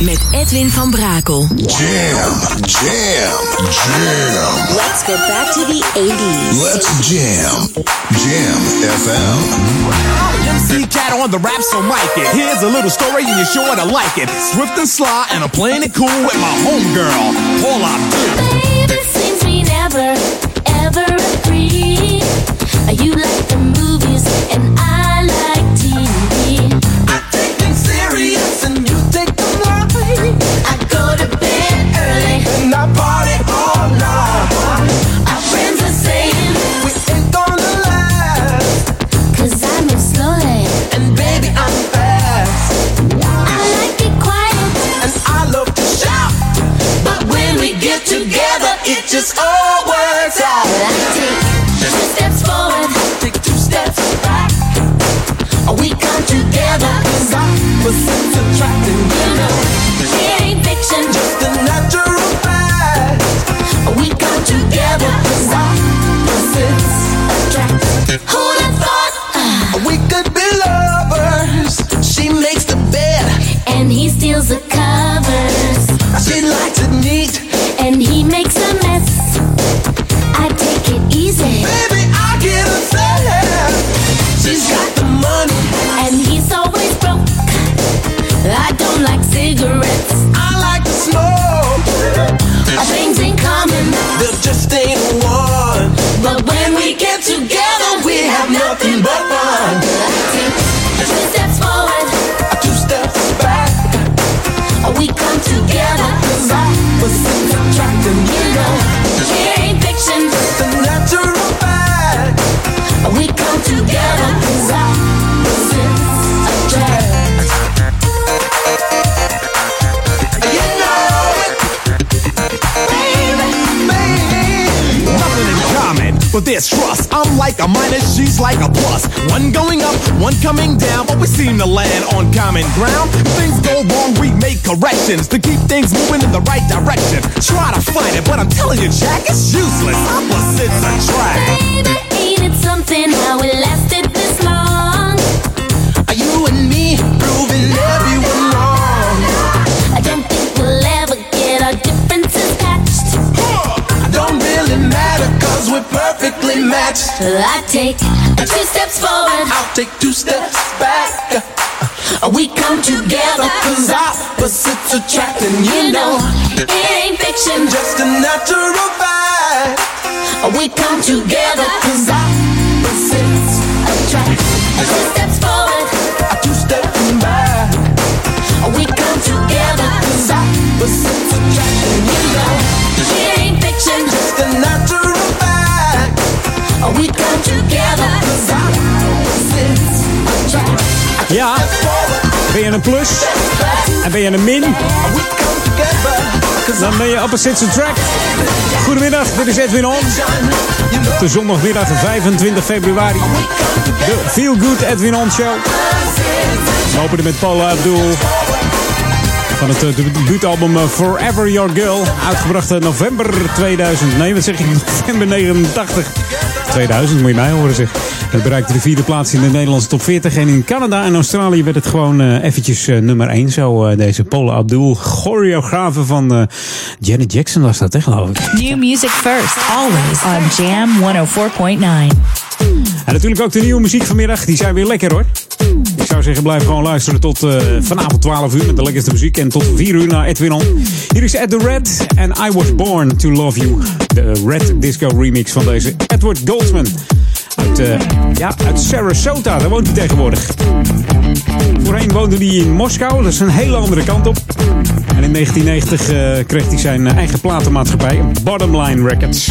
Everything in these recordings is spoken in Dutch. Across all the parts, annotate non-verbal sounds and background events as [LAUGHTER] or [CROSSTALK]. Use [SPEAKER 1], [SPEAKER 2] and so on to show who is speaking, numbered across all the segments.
[SPEAKER 1] Met Edwin van Brakel.
[SPEAKER 2] Jam, jam, jam.
[SPEAKER 1] Let's go back to the 80s.
[SPEAKER 2] Let's jam. Jam FM.
[SPEAKER 3] MC Cat on the rap, so mic it. Here's a little story and you're sure to like it. Swift and sly, and I'm playing it cool with my homegirl, Paula Abdul.
[SPEAKER 4] Baby, seems we never, ever agree. You like the movies and I
[SPEAKER 3] percent just
[SPEAKER 4] ain't
[SPEAKER 3] one.
[SPEAKER 4] but when we get together
[SPEAKER 3] We have nothing but fun.
[SPEAKER 4] Two steps forward
[SPEAKER 3] Two steps back.
[SPEAKER 4] we come together
[SPEAKER 3] Cause opposites attracting.
[SPEAKER 4] you know
[SPEAKER 3] but there's trust. I'm like a minus, she's like a plus. One going up, one coming down, but we seem to land on common ground. Things go wrong, we make corrections to keep things moving in the right direction. Try to fight it, but I'm telling you, Jack, it's useless. Opposites attract.
[SPEAKER 4] Baby, ain't it something how it lasted this long?
[SPEAKER 3] Are you and me proving everyone wrong?
[SPEAKER 4] I don't think we'll ever get our differences patched.
[SPEAKER 3] Don't really matter, cause we're perfectly matched.
[SPEAKER 4] I take two steps forward,
[SPEAKER 3] I'll take two steps back.
[SPEAKER 4] Uh, we come together.
[SPEAKER 3] Cause opposites attracting, you
[SPEAKER 4] You know, it ain't fiction.
[SPEAKER 3] Just a natural fact.
[SPEAKER 4] Uh, we come together. Cause opposites attract. Two steps forward,
[SPEAKER 3] Two steps back. Uh,
[SPEAKER 4] we come together.
[SPEAKER 3] Cause opposites
[SPEAKER 4] attracting,
[SPEAKER 5] Ja, ben je een plus en ben je een min, dan ben je opposites attract. Goedemiddag, dit is Edwin On. De zondagmiddag 25 februari. De Feel Good Edwin On Show. We openen met Paula Abdul. Van het eh, debuutalbum eh, Forever Your Girl. Uitgebracht in november 2000. Nee, wat zeg ik? [LAUGHS] November 89. 2000 moet je mij horen zeg. Het bereikte de vierde plaats in de Nederlandse top 40. En in Canada en Australië werd het gewoon eh, eventjes eh, nummer 1. Zo eh, deze Paula Abdul, choreografe van Janet Jackson was dat, hè, geloof ik.
[SPEAKER 1] New music first, always on Jam 104.9.
[SPEAKER 5] En natuurlijk ook de nieuwe muziek vanmiddag. Die zijn weer lekker hoor. Ik zou zeggen, blijf gewoon luisteren tot vanavond 12 uur met de lekkerste muziek. En tot 4 uur naar Edwin On. Hier is Ed the Red en I Was Born to Love You. De Red Disco remix van deze Edward Goldsman.
[SPEAKER 6] Uit, eh, ja, uit Sarasota, daar woont hij tegenwoordig. Voorheen woonde hij in Moskou, dat is een hele andere kant op. En in 1990 eh, kreeg hij zijn eh, eigen platenmaatschappij, Bottomline Records.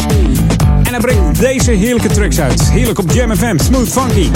[SPEAKER 6] En hij brengt deze heerlijke tracks uit. Heerlijk op Jam FM, Smooth Funky.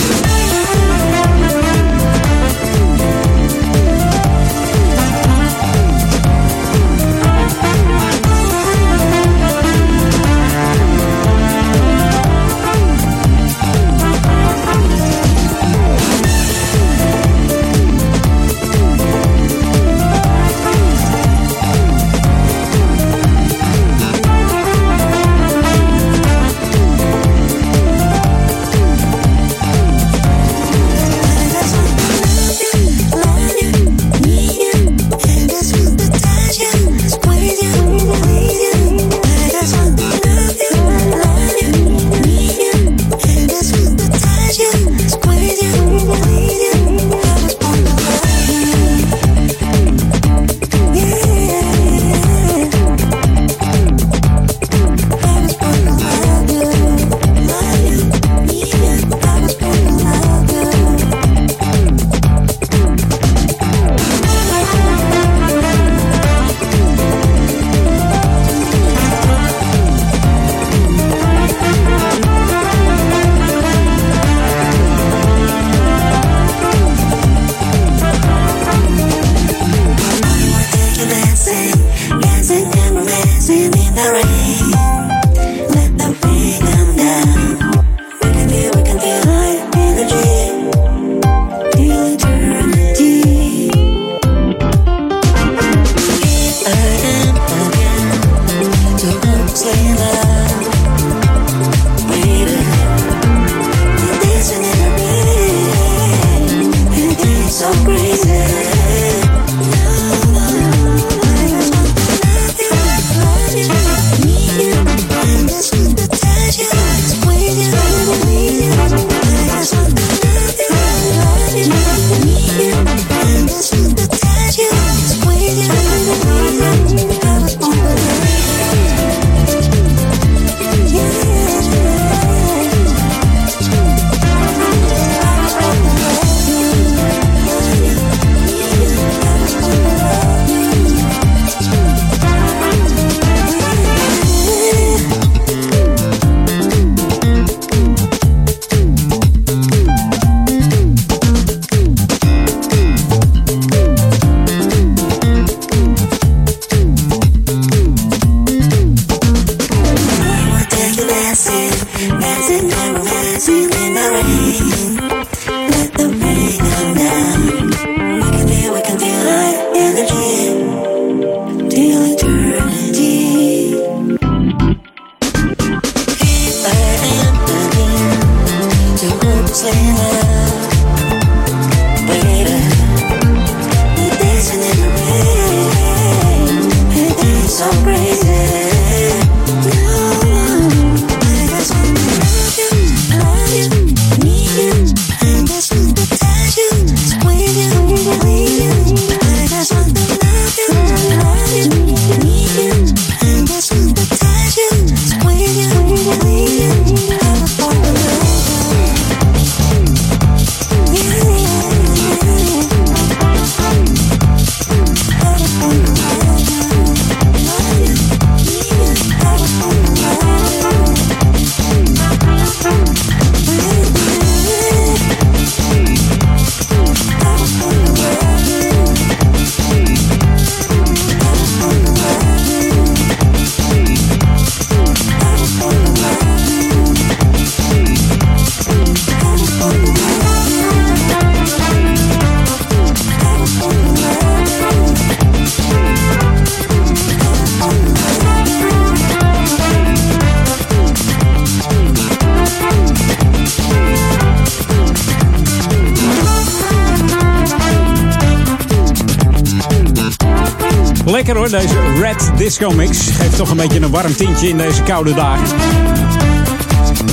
[SPEAKER 6] Disco. Geeft toch een beetje een warm tintje in deze koude dagen.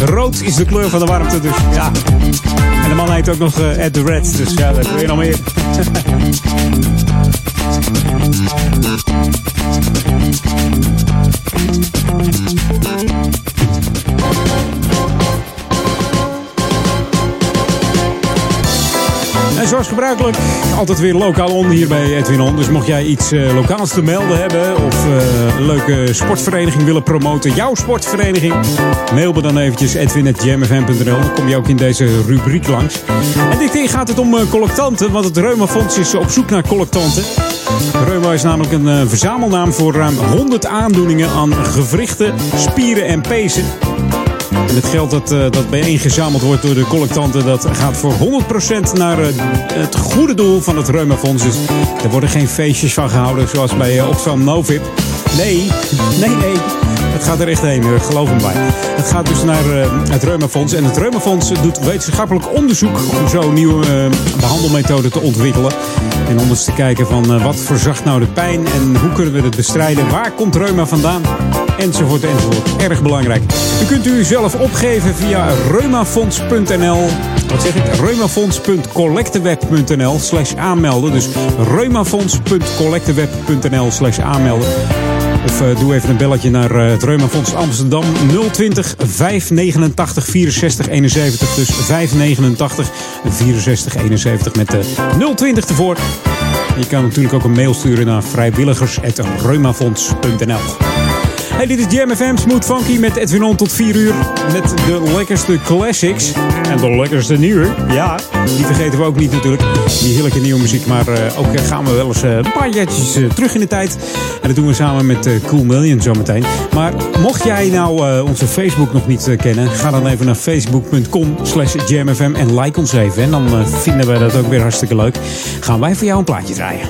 [SPEAKER 6] Rood is de kleur van de warmte, dus ja. En de man heet ook nog uh, Ed the Red, dus ja, dat wil je nog meer. [LAUGHS]
[SPEAKER 5] zoals gebruikelijk altijd weer lokaal on hier bij Edwin On. Dus mocht jij iets uh, lokaals te melden hebben of uh, een leuke sportvereniging willen promoten, jouw sportvereniging, mail me dan eventjes edwin.jamfm.nl. Dan kom je ook in deze rubriek langs. En dit keer gaat het om uh, collectanten, want het Reumafonds is op zoek naar collectanten. Reuma is namelijk een verzamelnaam voor ruim 100 aandoeningen aan gewrichten, spieren en pezen. Het geld dat, uh, dat bijeengezameld wordt door de collectanten, dat gaat voor 100% naar uh, het goede doel van het Reumafonds. Dus er worden geen feestjes van gehouden zoals bij uh, Oxfam Novib. Nee, nee, nee. Het gaat er echt heen, geloof me bij. Het gaat dus naar het Reumafonds. En het Reumafonds doet wetenschappelijk onderzoek om zo nieuwe behandelmethoden te ontwikkelen. En om eens te kijken van wat verzacht nou de pijn en hoe kunnen we het bestrijden? Waar komt reuma vandaan? Enzovoort, enzovoort. Erg belangrijk. U kunt u zelf opgeven via reumafonds.nl. Wat zeg ik? reumafonds.collecteweb.nl slash aanmelden. Dus reumafonds.collecteweb.nl slash aanmelden. Of uh, doe even een belletje naar uh, het Reumafonds Amsterdam 020 589 64 71. Dus 589 64 71 met de 020 ervoor. Je kan natuurlijk ook een mail sturen naar vrijwilligers.reumafonds.nl. Hey, dit is Jam FM, Smooth Funky met Edwin On tot 4 uur. Met de lekkerste classics. En de lekkerste nieuwe. Ja, die vergeten we ook niet natuurlijk. Die heerlijke nieuwe muziek. Maar uh, ook gaan we wel eens uh, een paar jaartjes uh, terug in de tijd. En dat doen we samen met Cool Million zometeen. Maar mocht jij nou onze Facebook nog niet kennen. Ga dan even naar facebook.com slash jamfm en like ons even. En dan vinden we dat ook weer hartstikke leuk. Gaan wij voor jou een plaatje draaien.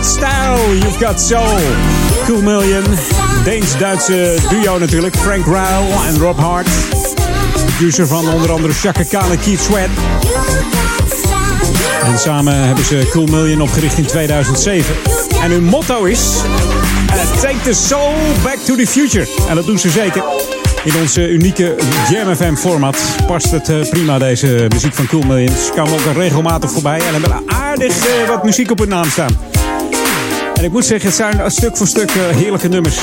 [SPEAKER 6] Got style,
[SPEAKER 7] you've got soul. Cool Million. Deens-Duitse duo natuurlijk. Frank Ryle en Rob Hart. Producer van onder andere Chaka Khan en Keith Sweat. En samen hebben ze Cool Million opgericht in 2007. En hun motto is... take the soul back to the future. En dat doen ze zeker. In onze unieke Jam FM format past het uh, prima, deze muziek van Cool Million. Ze komen ook regelmatig voorbij en hebben aardig uh, wat muziek op hun naam staan. En ik moet zeggen, het zijn stuk voor stuk uh, heerlijke nummers.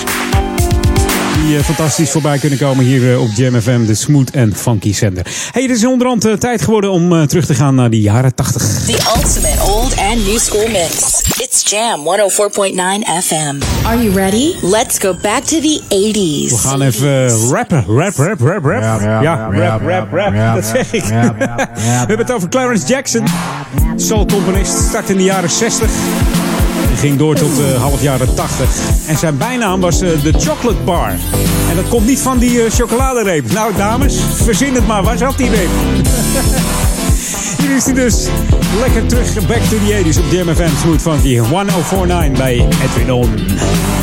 [SPEAKER 7] Die fantastisch voorbij kunnen komen hier op Jam FM, de smooth en funky zender. Hey, het is onderhand tijd geworden om terug te gaan naar de jaren 80.
[SPEAKER 1] The ultimate old and new school mix. It's Jam 104.9 FM. Are you ready? Let's go back to the 80s.
[SPEAKER 7] We gaan even rappen. Rap, rap, rap, rap. Ja, ja rap, rap, rap. Dat zeg ik. We hebben het over Clarence Jackson. Soul-componist, start in de jaren 60. Ging door tot uh, half jaren 80. En zijn bijnaam was uh, de Chocolate Bar. En dat komt niet van die uh, chocoladereep. Nou, dames, verzin het maar. Waar zat die reep? [LAUGHS] Hier is hij dus. Lekker terug, back to the 80s op Jam FM Smooth Funky. 1049 bij Edwin On.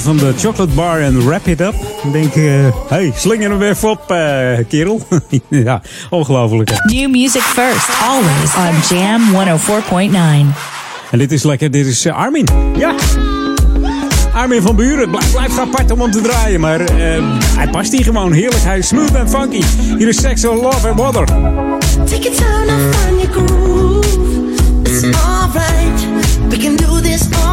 [SPEAKER 5] Van de chocolate bar en wrap it up. Dan denk ik, hé, hey, slinger hem even op, eh, kerel. [LAUGHS] ja, ongelooflijk. hè.
[SPEAKER 1] New music first, always on Jam 104.9.
[SPEAKER 5] En dit is lekker, dit is eh, Armin. Ja. Armin van Buren. Het blijft, blijft apart om hem te draaien, maar eh, hij past hier gewoon heerlijk. Hij is smooth en funky. Hier is Sexual Love and Water.
[SPEAKER 6] Take your time find your groove. It's alright. We can do this all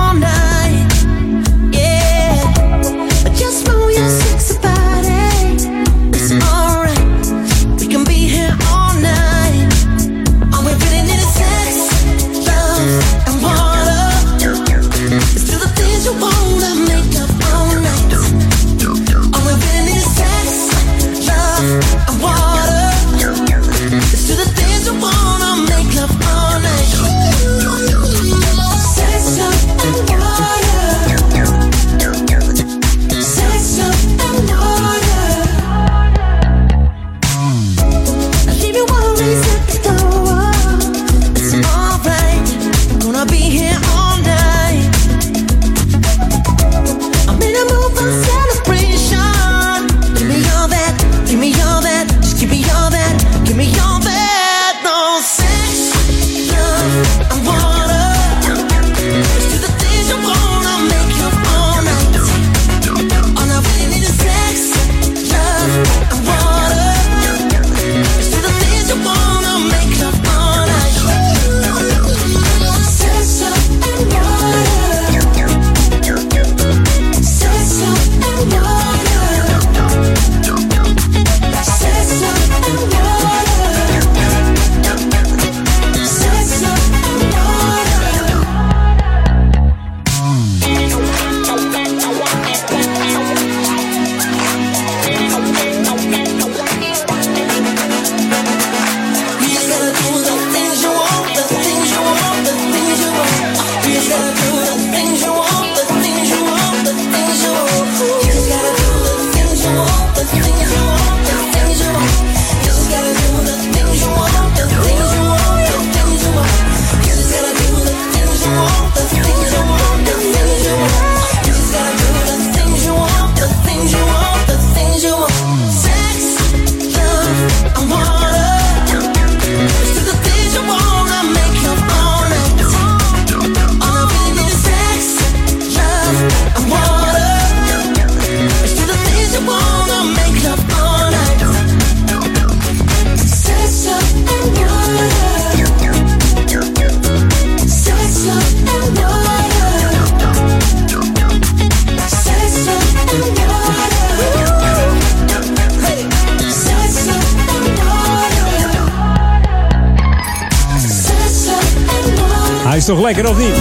[SPEAKER 5] toch lekker of niet?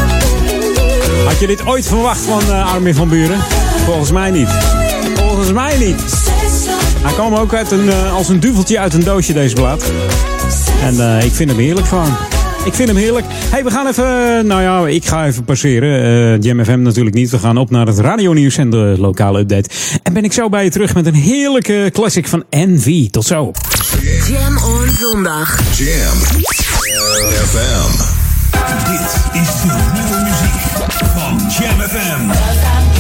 [SPEAKER 5] Had je dit ooit verwacht van eh, Armin van Buren? Volgens mij niet. Volgens mij niet. Hij kwam ook uit een, eh, als een duveltje uit een doosje deze plaat. En eh, ik vind hem heerlijk gewoon. Ik vind hem heerlijk. hey, we gaan even... Nou ja, ik ga even passeren. Eh Jam FM natuurlijk niet. We gaan op naar het radionieuws en de lokale update. En ben ik zo bij je terug met een heerlijke classic van NV. Tot zo.
[SPEAKER 1] Jam on zondag.
[SPEAKER 8] Jam FM.
[SPEAKER 9] Dit is de nieuwe muziek van Jam FM.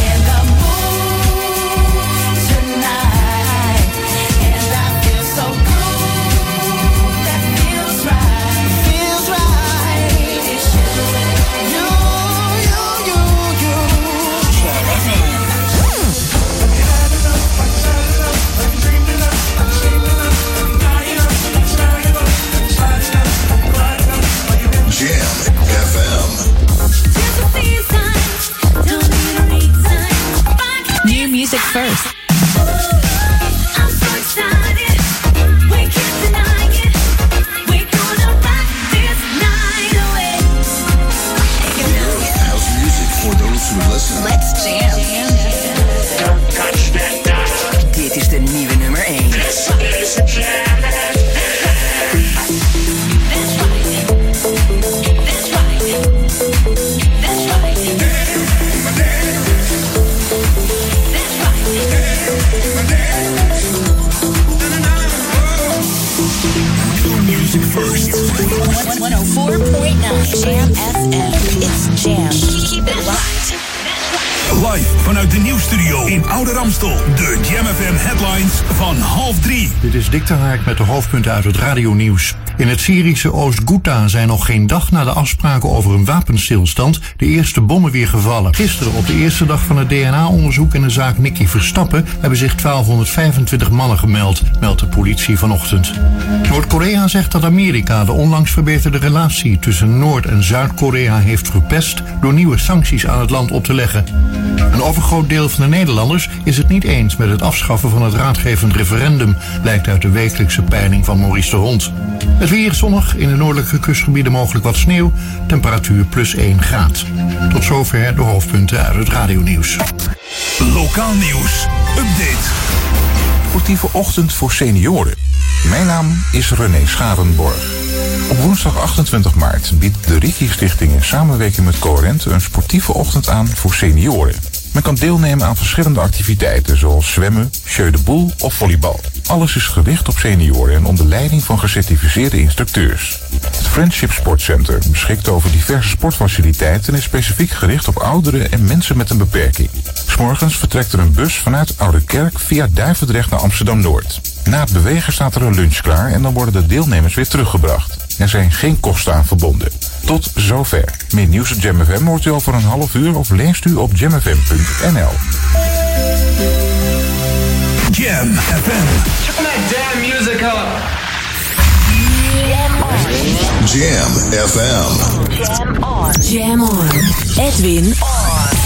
[SPEAKER 1] First,
[SPEAKER 10] Jam
[SPEAKER 1] FM. It's Jam. Keep it locked.
[SPEAKER 9] Live vanuit de nieuwsstudio in Oude Ramstel. De Jam FM headlines van half drie.
[SPEAKER 11] Dit is Dick Haak met de hoofdpunten uit het radionieuws. In het Syrische Oost-Ghouta zijn nog geen dag na de afspraken over een wapenstilstand de eerste bommen weer gevallen. Gisteren, op de eerste dag van het DNA-onderzoek in de zaak Nicky Verstappen, hebben zich 1225 mannen gemeld, meldt de politie vanochtend. Noord-Korea zegt dat Amerika de onlangs verbeterde relatie tussen Noord- en Zuid-Korea heeft verpest door nieuwe sancties aan het land op te leggen. Een overgroot deel van de Nederlanders is het niet eens met het afschaffen van het raadgevend referendum, blijkt uit de wekelijkse peiling van Maurice de Hond. Het weer zonnig, in de noordelijke kustgebieden mogelijk wat sneeuw, temperatuur plus 1 graad. Tot zover de hoofdpunten uit het radionieuws.
[SPEAKER 9] Lokaal nieuws. Update.
[SPEAKER 12] Sportieve ochtend voor senioren. Mijn naam is René Scharenborg. Op woensdag 28 maart biedt de Riki Stichting in samenwerking met Coherent een sportieve ochtend aan voor senioren. Men kan deelnemen aan verschillende activiteiten zoals zwemmen, jeu de boel of volleybal. Alles is gericht op senioren en onder leiding van gecertificeerde instructeurs. Het Friendship Sportcenter beschikt over diverse sportfaciliteiten en is specifiek gericht op ouderen en mensen met een beperking. S'morgens vertrekt er een bus vanuit Oude Kerk via Duivendrecht naar Amsterdam-Noord. Na het bewegen staat er een lunch klaar en dan worden de deelnemers weer teruggebracht. Er zijn geen kosten aan verbonden. Tot zover. Meer nieuws op Jam FM hoort u over een half uur of leest u op jamfm.nl.
[SPEAKER 9] Jam FM.
[SPEAKER 13] Turn that damn music up.
[SPEAKER 6] Jam FM.
[SPEAKER 1] Jam on. Jam on. Edwin on.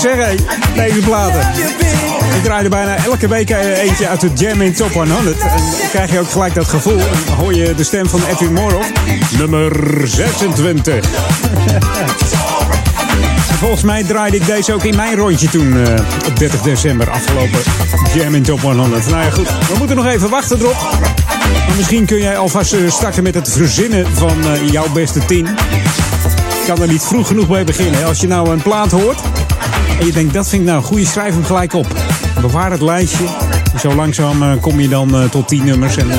[SPEAKER 5] Blijf genieten zeg hé. Deze platen. Ik draai er bijna elke week eh, eentje uit de Jam in Top 100. En dan krijg je ook gelijk dat gevoel. En hoor je de stem van Edwin Morov. Nummer 26. En [LAUGHS] volgens mij draaide ik deze ook in mijn rondje toen eh, op 30 december afgelopen Jam in Top 100. Nou ja goed, we moeten nog even wachten erop. Maar misschien kun jij alvast eh, starten met het verzinnen van eh, jouw beste 10. Ik kan er niet vroeg genoeg mee beginnen. Als je nou een plaat hoort en je denkt dat vind ik nou een goede, schrijf hem gelijk op. Bewaar het lijstje. Zo langzaam eh, kom je dan eh, tot 10 nummers. En eh,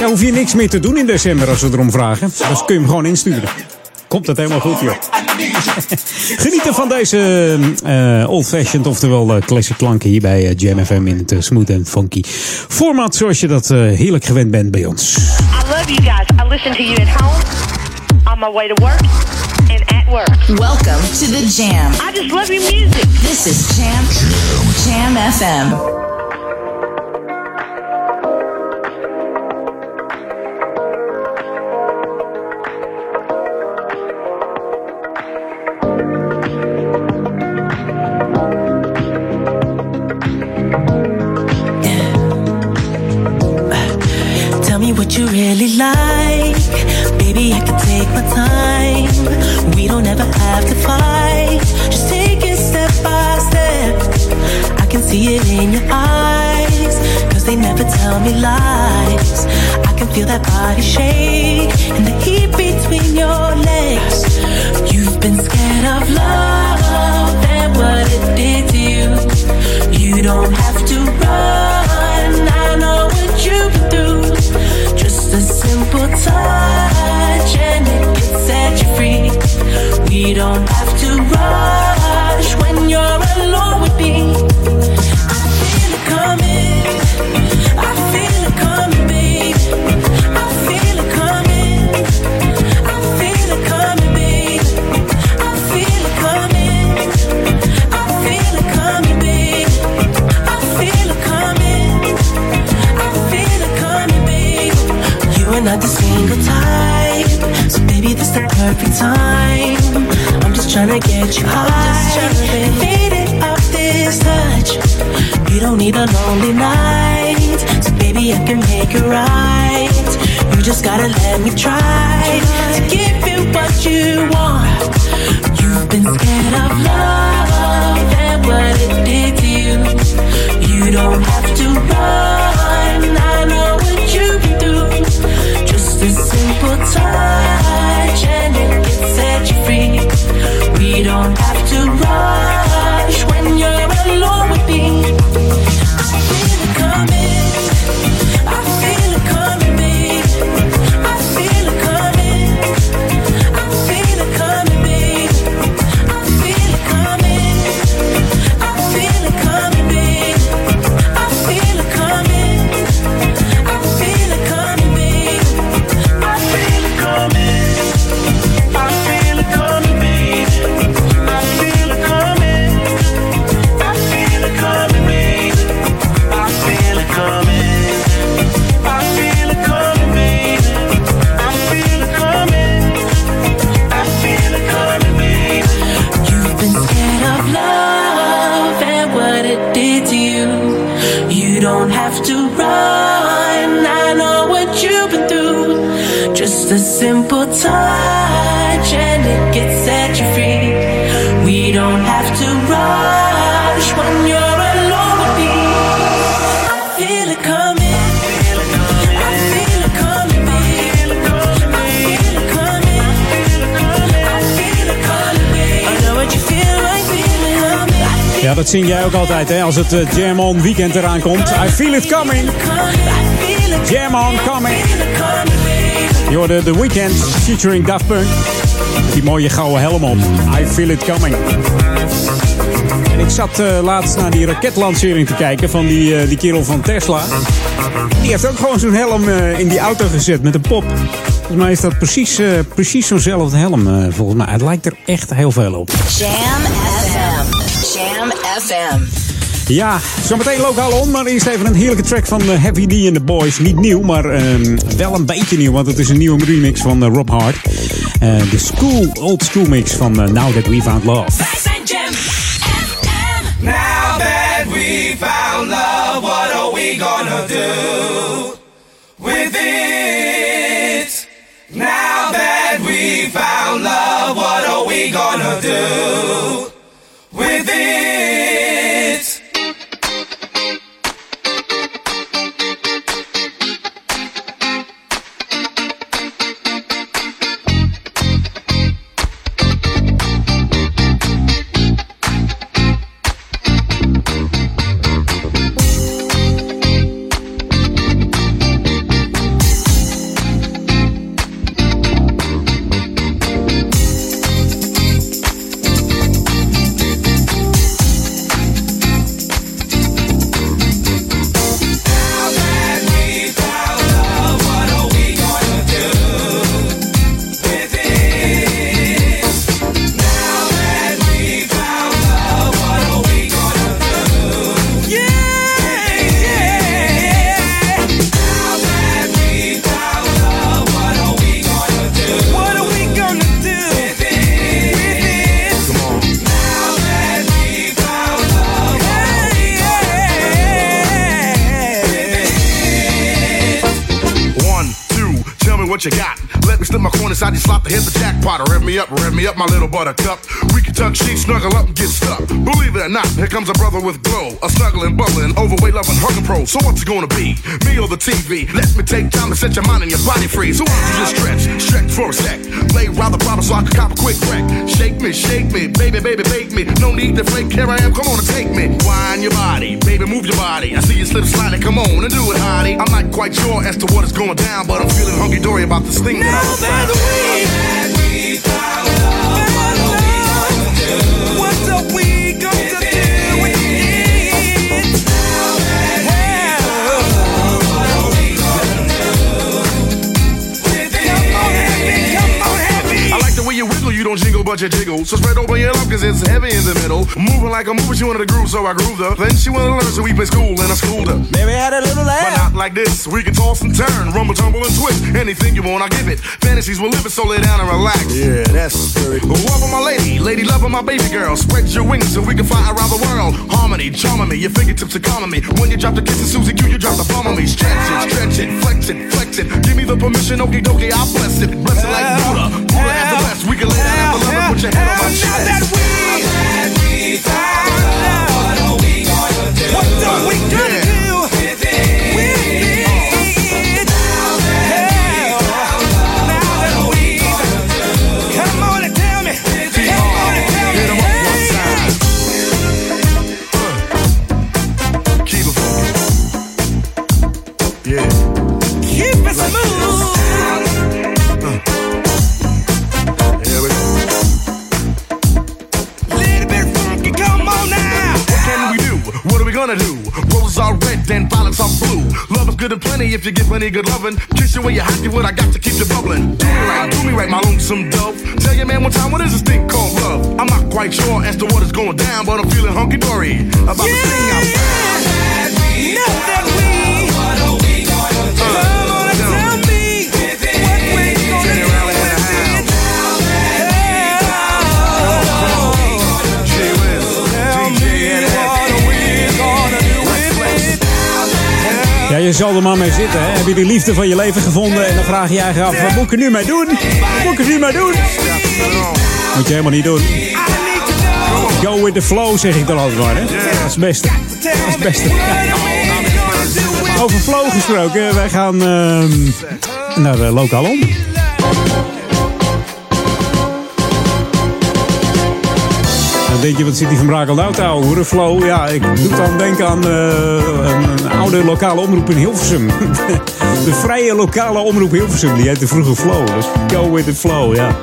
[SPEAKER 5] ja, hoef je niks meer te doen in december als we erom vragen. Dus kun je hem gewoon insturen. Komt het helemaal goed, joh. [LAUGHS] Genieten van deze eh, old-fashioned, oftewel eh, classic klanken hier bij FM in het smooth en funky format zoals je dat heerlijk gewend bent bij ons.
[SPEAKER 14] I love you guys. I listen to you at home, on my way to work, and at work.
[SPEAKER 1] Welcome to the Jam.
[SPEAKER 14] I just love your music.
[SPEAKER 1] This is Jam Jam FM.
[SPEAKER 15] Perfect time. I'm just tryna get you high, faded off this touch. You don't need a lonely night, so baby, I can make it right. You just gotta let me try to give you what you want. You've been scared of love and what it did to you. You don't have to run.
[SPEAKER 5] Als het eh, Jam On Weekend eraan komt. I feel it coming. Jam On coming. Je hoorde The Weekend featuring Daft Punk. Die mooie gouden helm op. I feel it coming. En ik zat eh, laatst naar die raketlancering te kijken van die, eh, die kerel van Tesla. Die heeft ook gewoon zo'n helm in die auto gezet met een pop. Volgens mij is dat precies, precies zo'nzelfde helm. volgens mij. Het lijkt er echt heel veel op.
[SPEAKER 1] Jam FM. Jam FM.
[SPEAKER 5] Ja, zometeen lokaal on, maar eerst even een heerlijke track van eh, Heavy D and the Boys. Niet nieuw, maar ehm, wel een beetje nieuw, want het is een nieuwe remix van eh, Rob Hart. Eh, De school, old school mix van eh, Now That We Found Love.
[SPEAKER 16] So what's it gonna be? Me or the TV? Let me take time to set your mind and your body free. So why don't you just stretch, stretch for a sec. Lay rather proper so I can cop a quick wreck. Shake me, shake me, baby, baby, bake me. No need to flake, here I am, come on and take me. Wine your body, baby, move your body. I see you slip sliding, come on and do it, hottie. I'm not quite sure as to what is going down, but I'm feeling hunky dory about this thing now that I found.
[SPEAKER 7] What
[SPEAKER 16] but you jiggle. So spread open your love, cause it's heavy in the middle. Moving like a mover, she wanted to groove, so I grooved her. Then she wanted to learn, so we played school, and I schooled her.
[SPEAKER 7] Maybe had a little laugh.
[SPEAKER 16] But not like this. We can toss and turn, rumble, tumble, and twist. Anything you want, I give it. Fantasies will live it, so lay down and relax.
[SPEAKER 7] Yeah, that's very cool.
[SPEAKER 16] Love my lady, lady love my baby girl. Spread your wings so we can fly around the world. Harmony, charming me, your fingertips are calming me. When you drop the kiss of Susie Q, you drop the bomb on me. Stretch it, stretch it, flex it, flex it. Give me the permission, okie dokie, I'll bless it. Bless it like Buddha. Buddha at the best. We can lay down after love and put your head on my chest.
[SPEAKER 7] Now that we found love, what are we gonna do? What are we gonna do with it? With it?
[SPEAKER 16] Gonna do? Roses are red and violets are blue. Love is good and plenty if you get plenty good loving. Kiss you where you're happy, what I got to keep you bubbling. Do me right, do me right, my lonesome dove. Tell your man one time, what is this thing called love? I'm not quite sure as to what is going down, but I'm feeling hunky dory about the thing I found.
[SPEAKER 7] Now that we, what
[SPEAKER 5] je zal er maar mee zitten. Hè? Heb je de liefde van je leven gevonden en dan vraag je je eigen af, wat moet ik er nu mee doen? Wat moet ik er nu mee doen? Moet je helemaal niet doen. Go with the flow, zeg ik dan altijd maar. Hè? Dat is het beste. Dat is het beste. Over flow gesproken, wij gaan ehm, naar uh, Lokaal om. Dan je, wat zit die van Brakel nou te houden? Flow, ja, ik doe dan denken aan eh, een, een oude lokale omroep in Hilversum. [LAUGHS] de vrije lokale omroep Hilversum, die heette vroeger Flow. Dus go with the flow, ja.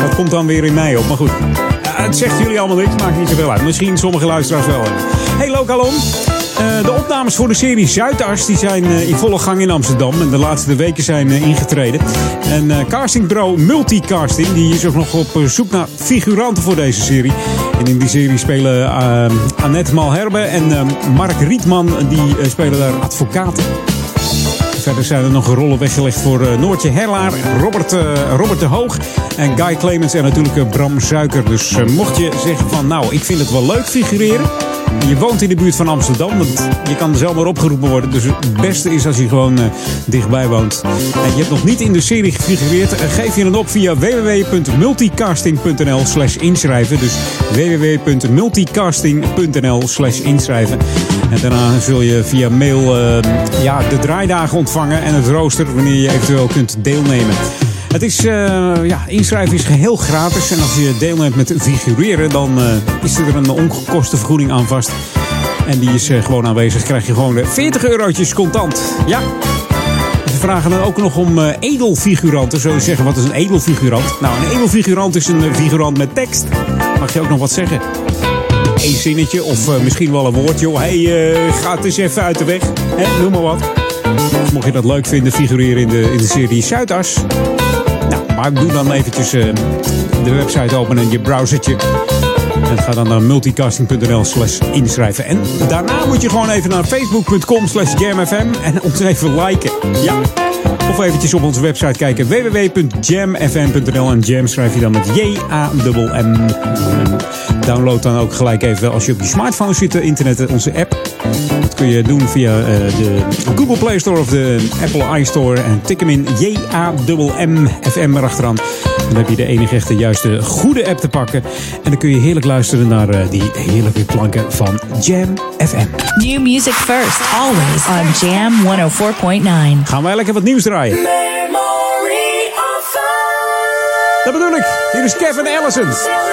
[SPEAKER 5] Dat komt dan weer in mij op, maar goed. Het zegt jullie allemaal niks, maakt niet zoveel uit. Misschien sommige luisteraars wel. Hey Lokalon, eh, de opnames voor de serie Zuidas die zijn eh, in volle gang in Amsterdam. En de laatste weken zijn eh, ingetreden. En castingbureau Multicasting die is ook nog op zoek naar figuranten voor deze serie. En in die serie spelen Annette Malherbe en Mark Rietman. Die spelen daar advocaten. Verder zijn er nog rollen weggelegd voor Noortje Herlaar, Robert, Robert de Hoog en Guy Clemens en natuurlijk Bram Suiker. Dus mocht je zeggen van nou, ik vind het wel leuk figureren. Je woont in de buurt van Amsterdam, want je kan zelf maar opgeroepen worden. Dus het beste is als je gewoon eh, dichtbij woont. En je hebt nog niet in de serie gefigureerd, eh, geef je dan op via www.multicasting.nl slash inschrijven. Dus www.multicasting.nl slash inschrijven. En daarna zul je via mail eh, ja, de draaidagen ontvangen en het rooster wanneer je eventueel kunt deelnemen. Het is, eh, ja, inschrijven is geheel gratis. En als je deelneemt met figureren, dan eh, is er een ongekoste vergoeding aan vast. En die is eh, gewoon aanwezig. Krijg je gewoon eh, 40 eurotjes contant. Ja. Ze vragen dan ook nog om edelfiguranten. Je zeggen, wat is een edelfigurant? Nou, een edelfigurant is een figurant met tekst. Mag je ook nog wat zeggen? Eén zinnetje of misschien wel een woordje. Hé, hey, ga het eens even uit de weg. Hè, noem maar wat. Dus mocht je dat leuk vinden, figureren in de, in de serie Zuidas. Maar doe dan eventjes eh, de website openen en je browsertje. En ga dan naar multicasting.nl slash inschrijven. En daarna moet je gewoon even naar facebook.com slash jamfm en ons even liken. Ja. Of eventjes op onze website kijken www.jamfm.nl en jam schrijf je dan met J-A-M-M. Download dan ook gelijk even als je op je smartphone zit, internet, onze app. Dat kun je doen via eh, de Google Play Store of de Apple iStore. En tik hem in J-A-M-M-FM erachteraan. Dan heb je de enige echte juiste goede app te pakken. En dan kun je heerlijk luisteren naar eh, die heerlijke klanken van Jam FM.
[SPEAKER 17] New music first, always on Jam 104.9.
[SPEAKER 5] Gaan wij lekker wat nieuws draaien. Dat bedoel ik. Hier is Kevin Allison.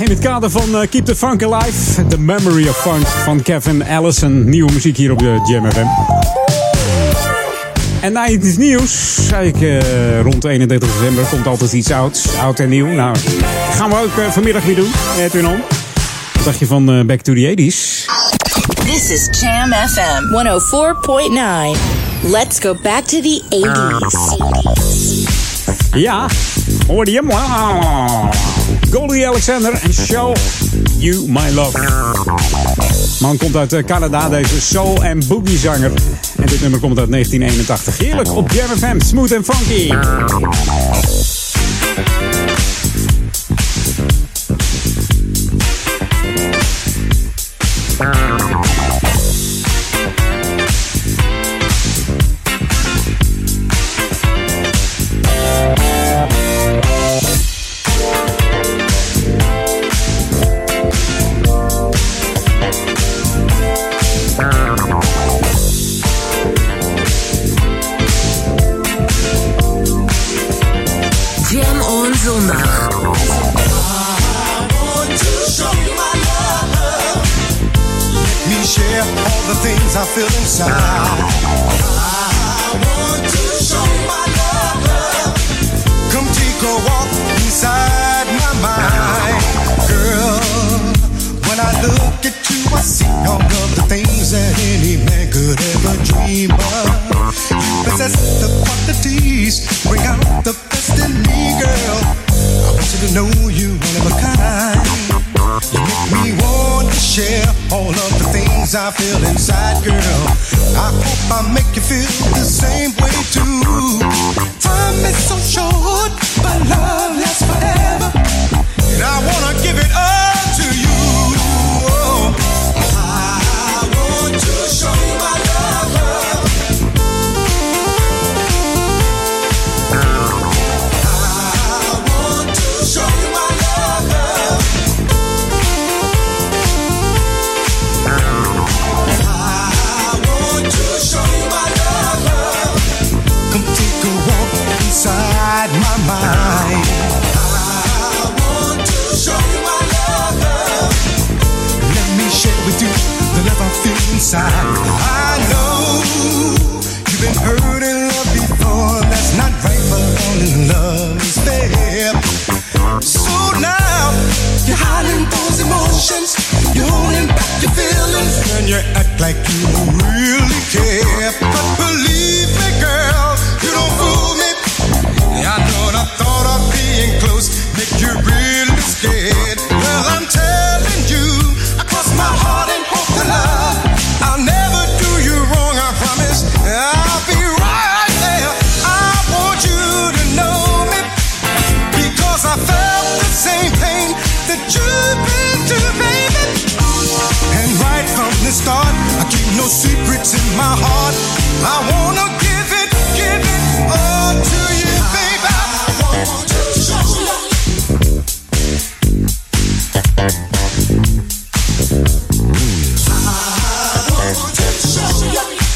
[SPEAKER 5] In het kader van eh, Keep the Funk Alive, The Memory of Funk van Kevin Allison. Nieuwe muziek hier op de Jam FM. En na iets nieuws, zei ik eh, rond 31 december, komt altijd iets ouds, oud en nieuw. Nou, gaan we ook eh, vanmiddag weer doen, Edwin On. Wat dacht je van Back to the 80s?
[SPEAKER 1] This is Jam FM 104.9. Let's go back to the 80s.
[SPEAKER 5] Ja, hoorde je hem? Goldie Alexander en Show You My Love. Man komt uit eh, Canada, deze soul- en boogie-zanger. En dit nummer komt uit 1981. Heerlijk op Jam FM, smooth en funky.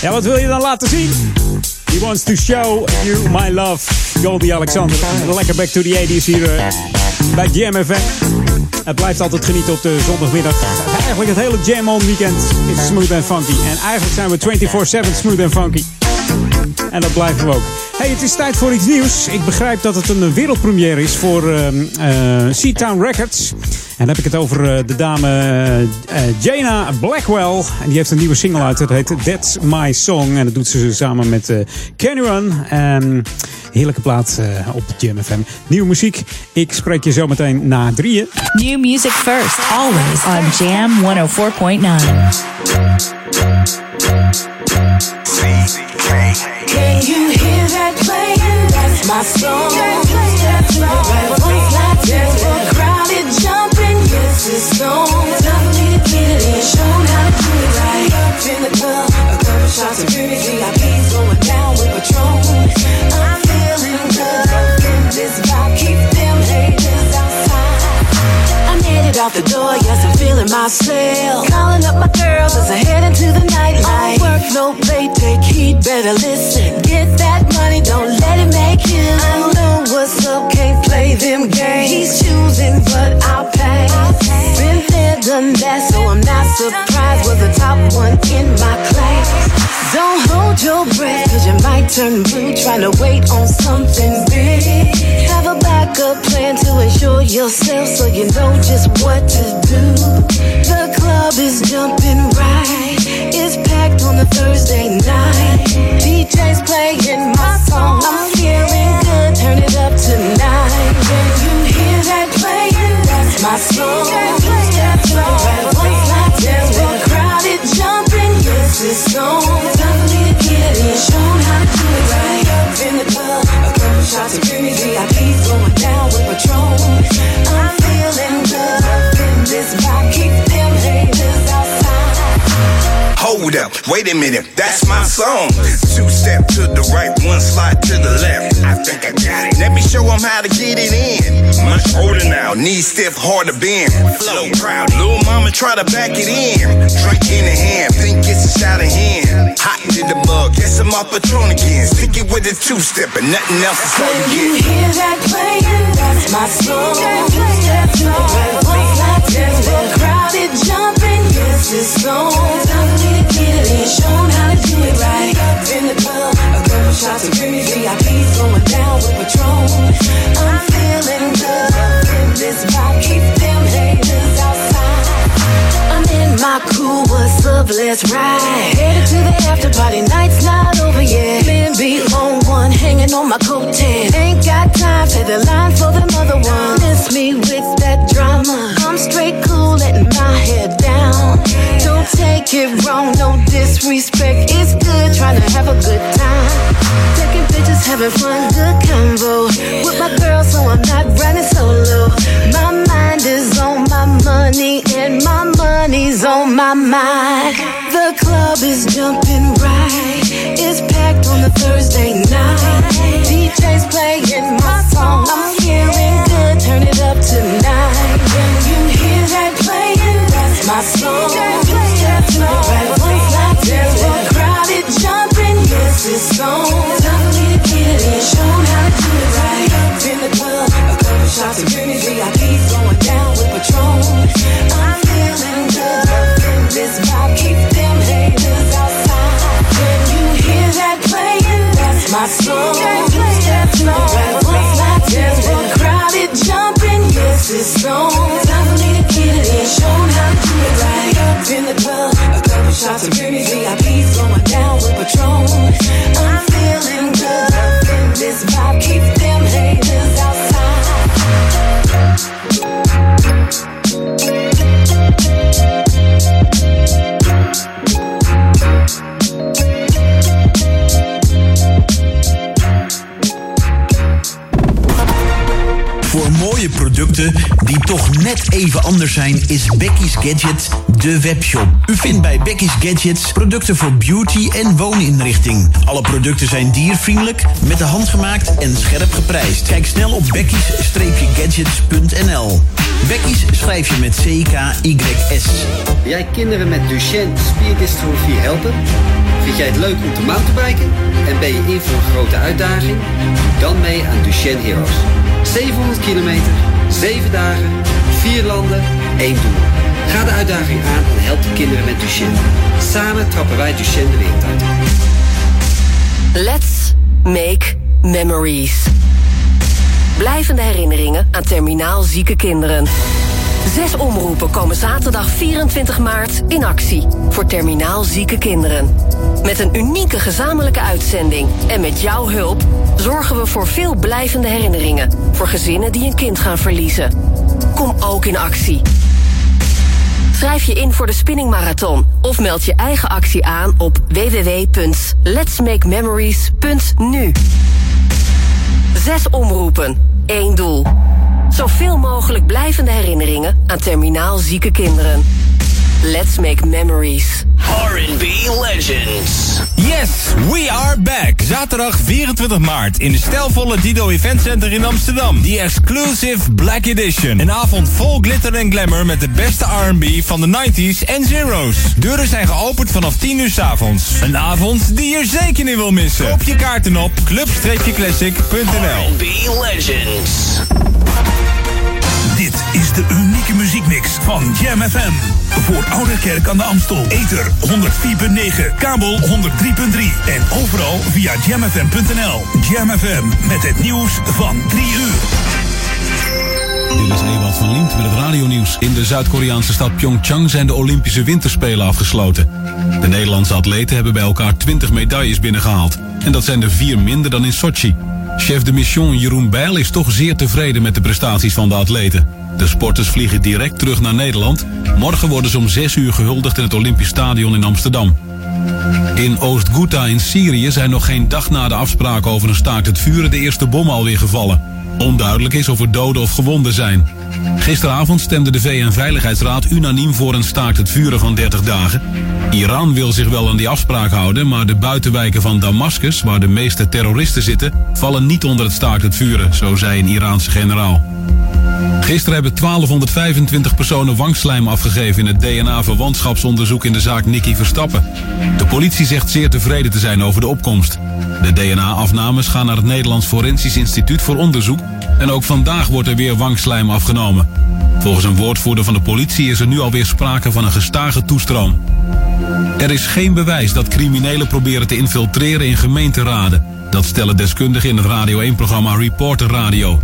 [SPEAKER 5] Ja, wat wil je dan laten zien? He wants to show you my love. Goldie Alexander. Lekker back to the 80s hier eh, bij Jam. Het blijft altijd genieten op de zondagmiddag. Eigenlijk het hele Jam On weekend is smooth en funky. En eigenlijk zijn we 24-7 smooth en funky. En dat blijven we ook. Hey, het is tijd voor iets nieuws. Ik begrijp dat het een wereldpremière is voor ehm, eh, Seatown Records. En dan heb ik het over eh, de dame eh, eh, Jana Blackwell. En die heeft een nieuwe single uit. Dat heet That's My Song. En dat doet ze samen met Kenny Run. Heerlijke plaat op Jam FM. Nieuwe muziek. Ik spreek je zo meteen na drieën.
[SPEAKER 17] New music first, always on Jam 104.9.
[SPEAKER 6] Can you hear that playing? That's my song. That's my like a crowded jumping. It's on. Time for me to get it how to do it right. Up in the club, a couple shots of purity. VIP's going down with Patron. I'm feeling good in this vibe. Keep head out the door, yes, I'm feeling myself. Calling up my girls as I head into the nightlife. Work no play, take heed, better listen. Get that money, don't let it make you. I know what's up, can't play them games. He's choosing, but I'll pay. Been there, done that, so I'm not surprised. Was the top one in my class. Don't hold your breath, cause you might turn blue trying to wait on something big. Backup plan to ensure yourself so you know just what to do. The club is jumping right. It's packed on a Thursday night. DJ's playing my song. I'm feeling good. Turn it up tonight. When you hear that playing, that's my song. That's right. Once I tell the crowd it jumping, yes it's on. Time to get in, shown how to do it right. Up in the club, a couple shots of down with Patron. I'm feeling good up in this
[SPEAKER 16] Hold up, wait a minute, that's my song. Two step to the right, one slide to the left. I think I got it. Let me show 'em how to get it in. Much older now, knees stiff, hard to bend. Flow proud, little mama try to back it in. Drink in the hand, think it's a shot of hand. Hot to the bug, guess I'm off Patron again. Stick it with a two step and nothing else is all you get.
[SPEAKER 6] hear that playing, that's my song. That's right. Once I tell the crowd it jumping, yes it's on. Get it in, show 'em how to do it right. Up in the club, a couple shots of Jimmy VIP's going down with Patron. I'm feeling good in this vibe. Keep them haters outside. I'm in my cool, what's up, let's ride. Headed to the after party, night's not over yet. Men be on one, hanging on my coat tan. Ain't got time, pay the line for the mother one. Miss me with that drama. I'm straight cool, letting my head down. Take it wrong, no disrespect. It's good, trying to have a good time. Taking pictures, having fun, good convo. With my girl, so I'm not running solo. My mind is on my money, and my money's on my mind. The club is jumping right. It's packed on a Thursday night. DJ's playing my song. I'm feeling good. Turn it up tonight. When you hear that playing, that's my song.
[SPEAKER 18] Toch net even anders zijn, is Becky's Gadget de webshop. U vindt bij Becky's Gadgets producten voor beauty en wooninrichting. Alle producten zijn diervriendelijk, met de hand gemaakt en scherp geprijsd. Kijk snel op becky's-gadgets.nl. Becky's schrijf je met C-K-Y-S.
[SPEAKER 19] Wil jij kinderen met Duchenne spierdystrofie helpen? Vind jij het leuk om te mountainbiken? En ben je in voor een grote uitdaging? Doe dan mee aan Duchenne Heroes. 700 kilometer, 7 dagen, 4 landen, 1 doel. Ga de uitdaging aan en help de kinderen met Duchenne. Samen trappen wij Duchenne de wereld uit.
[SPEAKER 20] Let's make memories. Blijvende herinneringen aan terminaal zieke kinderen. Zes omroepen komen zaterdag 24 maart in actie voor terminaal zieke kinderen. Met een unieke gezamenlijke uitzending en met jouw hulp zorgen we voor veel blijvende herinneringen voor gezinnen die een kind gaan verliezen. Kom ook in actie. Schrijf je in voor de Spinning Marathon of meld je eigen actie aan op www.letsmakememories.nu. Zes omroepen, één doel. Zoveel mogelijk blijvende herinneringen aan terminaal zieke kinderen. Let's make memories.
[SPEAKER 21] R&B Legends. Yes, we are back. Zaterdag 24 maart in de stijlvolle Dido Event Center in Amsterdam. The Exclusive Black Edition. Een avond vol glitter en glamour met de beste R&B van de 90s en zeros. Deuren zijn geopend vanaf 10 uur s avonds. Een avond die je zeker niet wil missen. Koop je kaarten op club-classic.nl R&B Legends.
[SPEAKER 9] Dit is de muziekmix van Jam FM. Voor Oude Kerk aan de Amstel. Ether 104.9, kabel 103.3 en overal via jamfm.nl. Jam FM met het nieuws van 3 uur.
[SPEAKER 22] Dit is Ewald van Liemt met het radionieuws. In de Zuid-Koreaanse stad Pyeongchang zijn de Olympische Winterspelen afgesloten. De Nederlandse atleten hebben bij elkaar 20 medailles binnengehaald. En dat zijn er vier minder dan in Sochi. Chef de mission Jeroen Bijl is toch zeer tevreden met de prestaties van de atleten. De sporters vliegen direct terug naar Nederland. Morgen worden ze om 6 uur gehuldigd in het Olympisch Stadion in Amsterdam. In Oost-Ghouta in Syrië zijn nog geen dag na de afspraak over een staakt het vuren de eerste bommen alweer gevallen. Onduidelijk is of er doden of gewonden zijn. Gisteravond stemde de VN-veiligheidsraad unaniem voor een staakt het vuren van 30 dagen. Iran wil zich wel aan die afspraak houden, maar de buitenwijken van Damascus, waar de meeste terroristen zitten, vallen niet onder het staakt het vuren, zo zei een Iraanse generaal. Gisteren hebben 1225 personen wangslijm afgegeven in het DNA-verwantschapsonderzoek in de zaak Nicky Verstappen. De politie zegt zeer tevreden te zijn over de opkomst. De DNA-afnames gaan naar het Nederlands Forensisch Instituut voor onderzoek en ook vandaag wordt er weer wangslijm afgenomen. Volgens een woordvoerder van de politie is er nu alweer sprake van een gestage toestroom. Er is geen bewijs dat criminelen proberen te infiltreren in gemeenteraden. Dat stellen deskundigen in het Radio 1-programma Reporter Radio.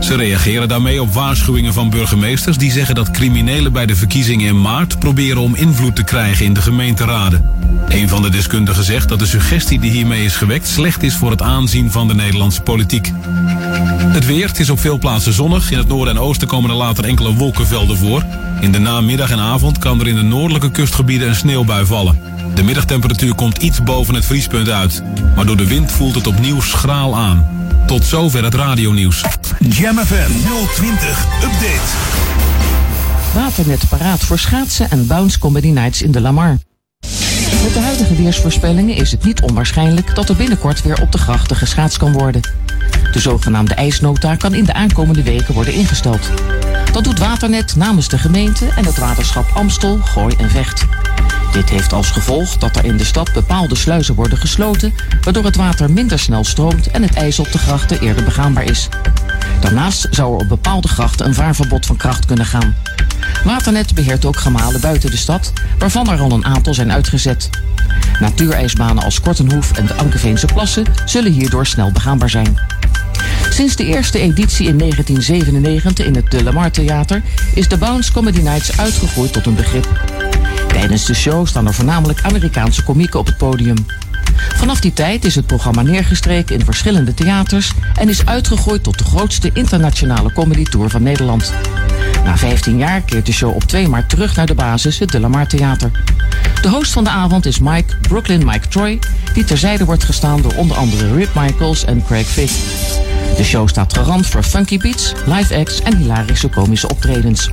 [SPEAKER 22] Ze reageren daarmee op waarschuwingen van burgemeesters die zeggen dat criminelen bij de verkiezingen in maart proberen om invloed te krijgen in de gemeenteraden. Een van de deskundigen zegt dat de suggestie die hiermee is gewekt slecht is voor het aanzien van de Nederlandse politiek. Het weer, het is op veel plaatsen zonnig. In het noorden en oosten komen er later enkele wolkenvelden voor. In de namiddag en avond kan er in de noordelijke kustgebieden een sneeuwbui vallen. De middagtemperatuur komt iets boven het vriespunt uit. Maar door de wind voelt het opnieuw schraal aan. Tot zover het radionieuws.
[SPEAKER 9] Jam FM 020 Update.
[SPEAKER 23] Waternet paraat voor schaatsen en Bounce Comedy Nights in de Lamar. Met de huidige weersvoorspellingen is het niet onwaarschijnlijk dat er binnenkort weer op de grachten geschaatst kan worden. De zogenaamde ijsnota kan in de aankomende weken worden ingesteld. Dat doet Waternet namens de gemeente en het waterschap Amstel, Gooi en Vecht. Dit heeft als gevolg dat er in de stad bepaalde sluizen worden gesloten, waardoor het water minder snel stroomt en het ijs op de grachten eerder begaanbaar is. Daarnaast zou er op bepaalde grachten een vaarverbod van kracht kunnen gaan. Waternet beheert ook gemalen buiten de stad, waarvan er al een aantal zijn uitgezet. Natuurijsbanen als Kortenhoef en de Ankeveense Plassen zullen hierdoor snel begaanbaar zijn. Sinds de eerste editie in 1997 in het De Lamar Theater is de Bounce Comedy Nights uitgegroeid tot een begrip. Tijdens de show staan er voornamelijk Amerikaanse komieken op het podium. Vanaf die tijd is het programma neergestreken in verschillende theaters en is uitgegroeid tot de grootste internationale comedy tour van Nederland. Na 15 jaar keert de show op 2 maart terug naar de basis, het De Lamar Theater. De host van de avond is Mike Brooklyn Mike Troy, die terzijde wordt gestaan door onder andere Rip Michaels en Craig Fick. De show staat garant voor funky beats, live acts en hilarische komische optredens.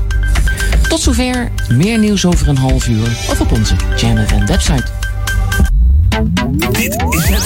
[SPEAKER 23] Tot zover, meer nieuws over een half uur of op onze Jam FM website.
[SPEAKER 9] Dit is het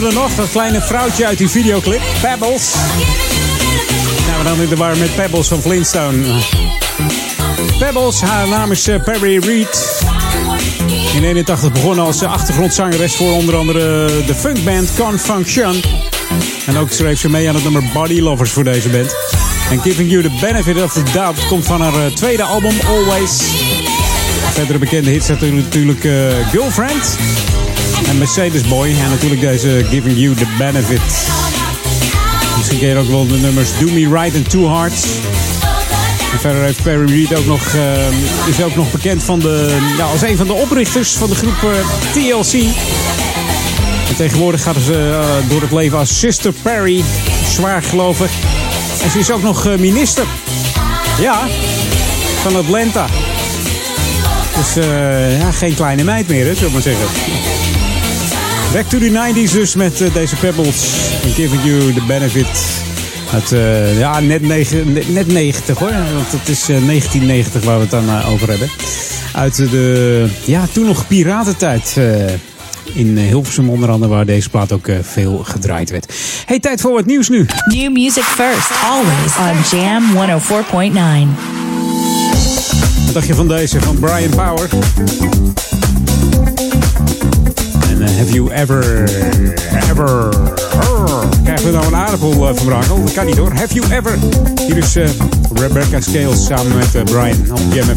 [SPEAKER 5] We er nog? Dat kleine vrouwtje uit die videoclip. Pebbles. Nou, we dan in de war met Pebbles van Flintstone. Pebbles, haar naam is eh, Perry Reed. In 81 begonnen als eh, achtergrondzangeres voor onder andere de funkband Confunction. En ook schreef ze mee aan het nummer Body Lovers voor deze band. En Giving You the Benefit of the Doubt komt van haar eh, tweede album Always. Verdere bekende hits natuurlijk eh, Girlfriend en Mercedes Boy. En natuurlijk deze Giving You the Benefit. Misschien ken je ook wel de nummers Do Me Right and Two Hearts. En verder heeft Perry Reed ook nog, eh, is ook nog bekend van de, ja, als een van de oprichters van de groep eh, TLC. En tegenwoordig gaat ze eh, door het leven als Sister Perry, zwaar gelovig. En ze is ook nog minister. Ja, van Atlanta. Dus ja, geen kleine meid meer, hè, zullen maar zeggen. Back to the 90s dus met eh, deze Pebbles. And giving you the benefit. Uit, eh, ja, net, negen, net, net 90 hoor. Want het is eh, 1990 waar we het dan eh, over hebben. Uit de, ja, toen nog piratentijd. eh, in eh, Hilversum onder andere, waar deze plaat ook eh, veel gedraaid werd. Hey, tijd voor wat nieuws nu.
[SPEAKER 17] New music first, always on Jam 104.9.
[SPEAKER 5] Wat dacht je van deze, van Brian Power? Eh, have you ever, ever, krijgen we nou een aardappel uh, van Brakel? Dat kan niet hoor. Have you ever? Hier is eh, Rebecca Scales samen met eh, Brian op Jam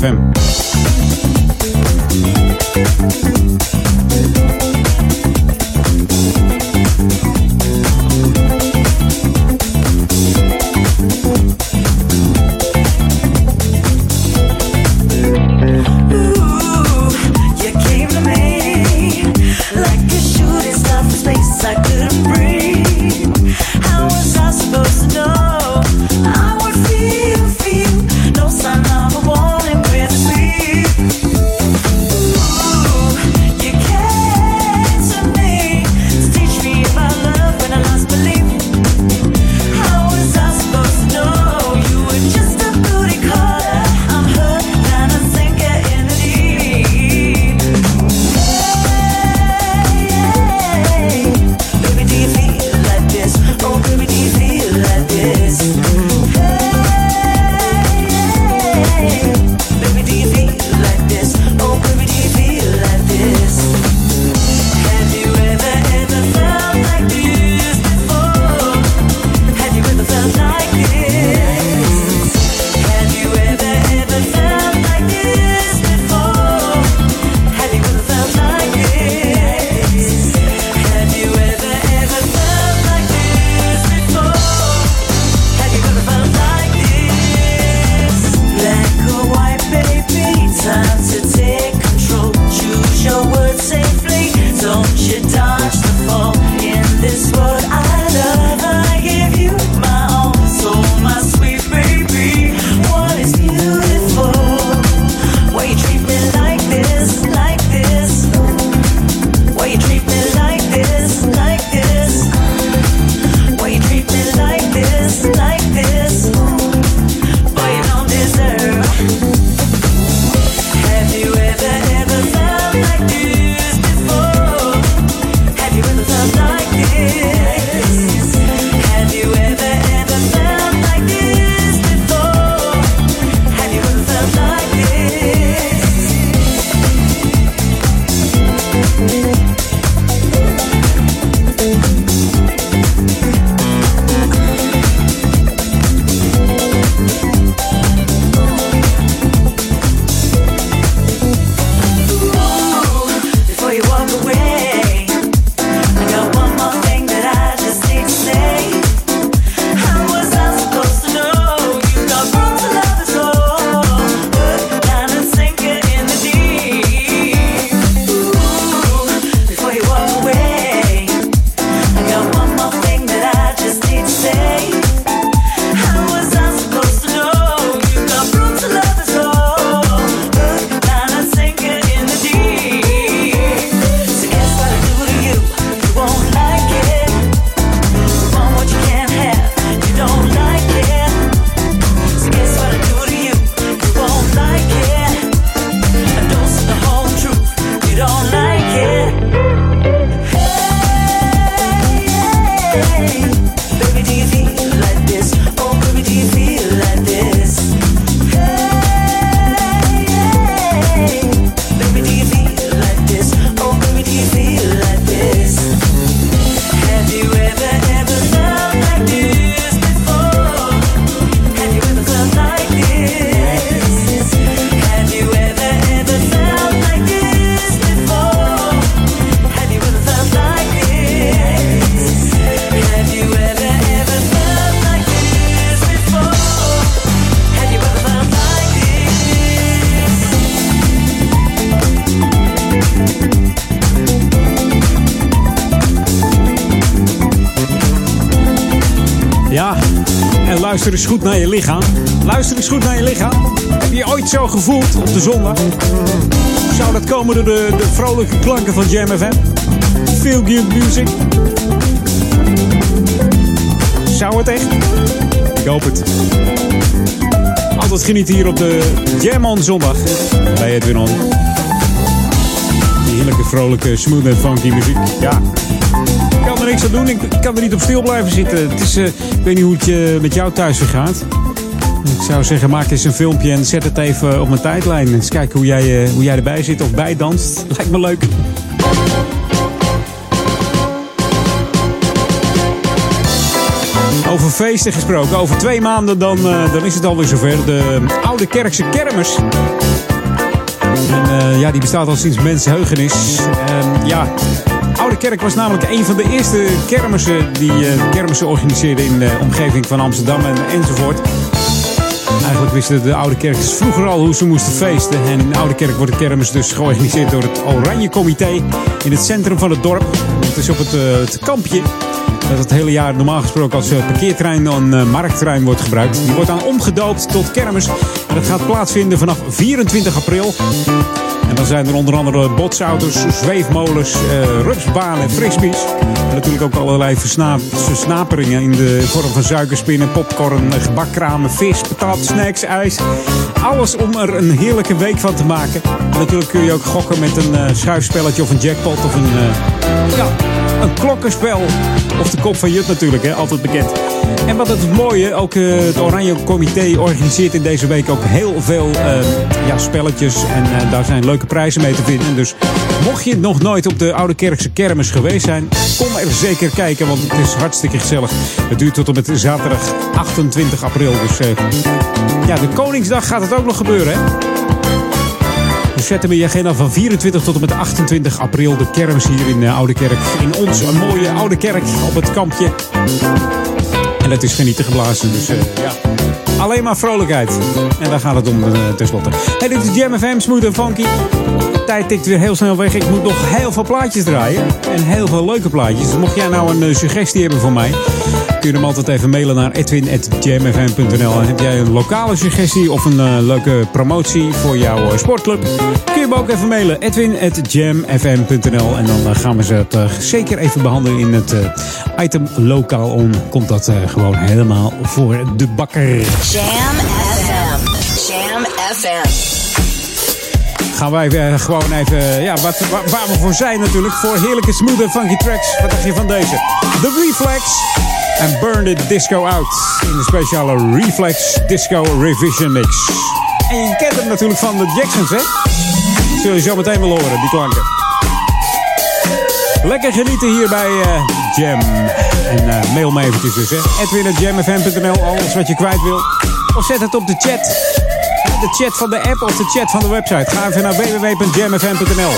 [SPEAKER 5] Luister eens goed naar je lichaam. Luister eens goed naar je lichaam. Heb je ooit zo gevoeld op de zondag? Zou dat komen door de, de vrolijke klanken van Jam FM? Feel good music? Zou het echt? Ik hoop het. Altijd genieten hier op de Jam on zondag. Bij Edwin On. Die heerlijke, vrolijke, smooth en funky muziek. Ja, ik kan er niks aan doen. Ik kan er niet op stil blijven zitten. Het is, eh, ik weet niet hoe het je met jou thuis vergaat. Ik zou zeggen, maak eens een filmpje en zet het even op mijn tijdlijn. Eens kijken hoe jij, eh, hoe jij erbij zit of bij danst. [LAUGHS] Lijkt me leuk. Over feesten gesproken. Over twee maanden dan, eh, dan is het alweer zover. De Oude Kerkse Kermis. En eh, ja, die bestaat al sinds mensenheugenis. Ja, Oude Kerk was namelijk een van de eerste kermissen die eh, kermissen organiseerden in de omgeving van Amsterdam en, enzovoort. Eigenlijk wisten de Oude Kerkers vroeger al hoe ze moesten feesten. En in Oude Kerk wordt de kermis dus georganiseerd door het Oranje Comité in het centrum van het dorp. Het is op het, eh, het kampje dat het hele jaar normaal gesproken als eh, parkeerterrein eh, marktterrein wordt gebruikt. Die wordt dan omgedoopt tot kermis. En dat gaat plaatsvinden vanaf 24 april. En dan zijn er onder andere botsauto's, zweefmolens, eh, rupsbanen, frisbees. En natuurlijk ook allerlei versna versnaperingen in de vorm van suikerspinnen, popcorn, gebakkramen, vis, patat, snacks, ijs. Alles om er een heerlijke week van te maken. En natuurlijk kun je ook gokken met een eh, schuifspelletje of een jackpot of een, eh, ja, een klokkenspel. Of de kop van Jut natuurlijk, hè? altijd bekend. En wat het mooie, ook eh, het Oranje Comité organiseert in deze week ook heel veel eh, ja, spelletjes. En eh, daar zijn leuke prijzen mee te vinden. Dus mocht je nog nooit op de Oude Kerkse Kermis geweest zijn, kom er zeker kijken, want het is hartstikke gezellig. Het duurt tot en met zaterdag 28 april. Dus ja, de Koningsdag gaat het ook nog gebeuren, hè? Dus zet hem in je agenda van 24 tot en met 28 april. De kermis hier in uh, Oude Kerk. In ons een mooie Oude Kerk op het kampje. En het is genieten geblazen. Dus eh, ja, alleen maar vrolijkheid. En daar gaat het om uh, tenslotte. Hey, dit is Jam FM, smooth en funky. Tijd tikt weer heel snel weg. Ik moet nog heel veel plaatjes draaien. En heel veel leuke plaatjes. Dus mocht jij nou een suggestie hebben voor mij... kun je hem altijd even mailen naar edwin.jamfm.nl. En heb jij een lokale suggestie of een uh, leuke promotie voor jouw sportclub... kun je hem ook even mailen. edwin.jamfm.nl En dan gaan we ze het zeker even behandelen in het item lokaal on. Komt dat gewoon helemaal voor de bakker.
[SPEAKER 1] Jam FM. Jam FM.
[SPEAKER 5] Gaan wij gewoon even, ja, wat, waar, waar we voor zijn natuurlijk. Voor heerlijke smooth en funky tracks. Wat dacht je van deze? The Reflex. En Burn the Disco Out. In de speciale Reflex Disco Revision Mix. En je kent hem natuurlijk van de Jacksons, hè? Dat zul je zo meteen wel horen, die klanken. Lekker genieten hier bij uh, Jam. En uh, mail me eventjes dus, hè. Edwin.jamfm.nl, alles wat je kwijt wil. Of zet het op de chat. De chat van de app of de chat van de website. Ga even naar www.jamfm.nl.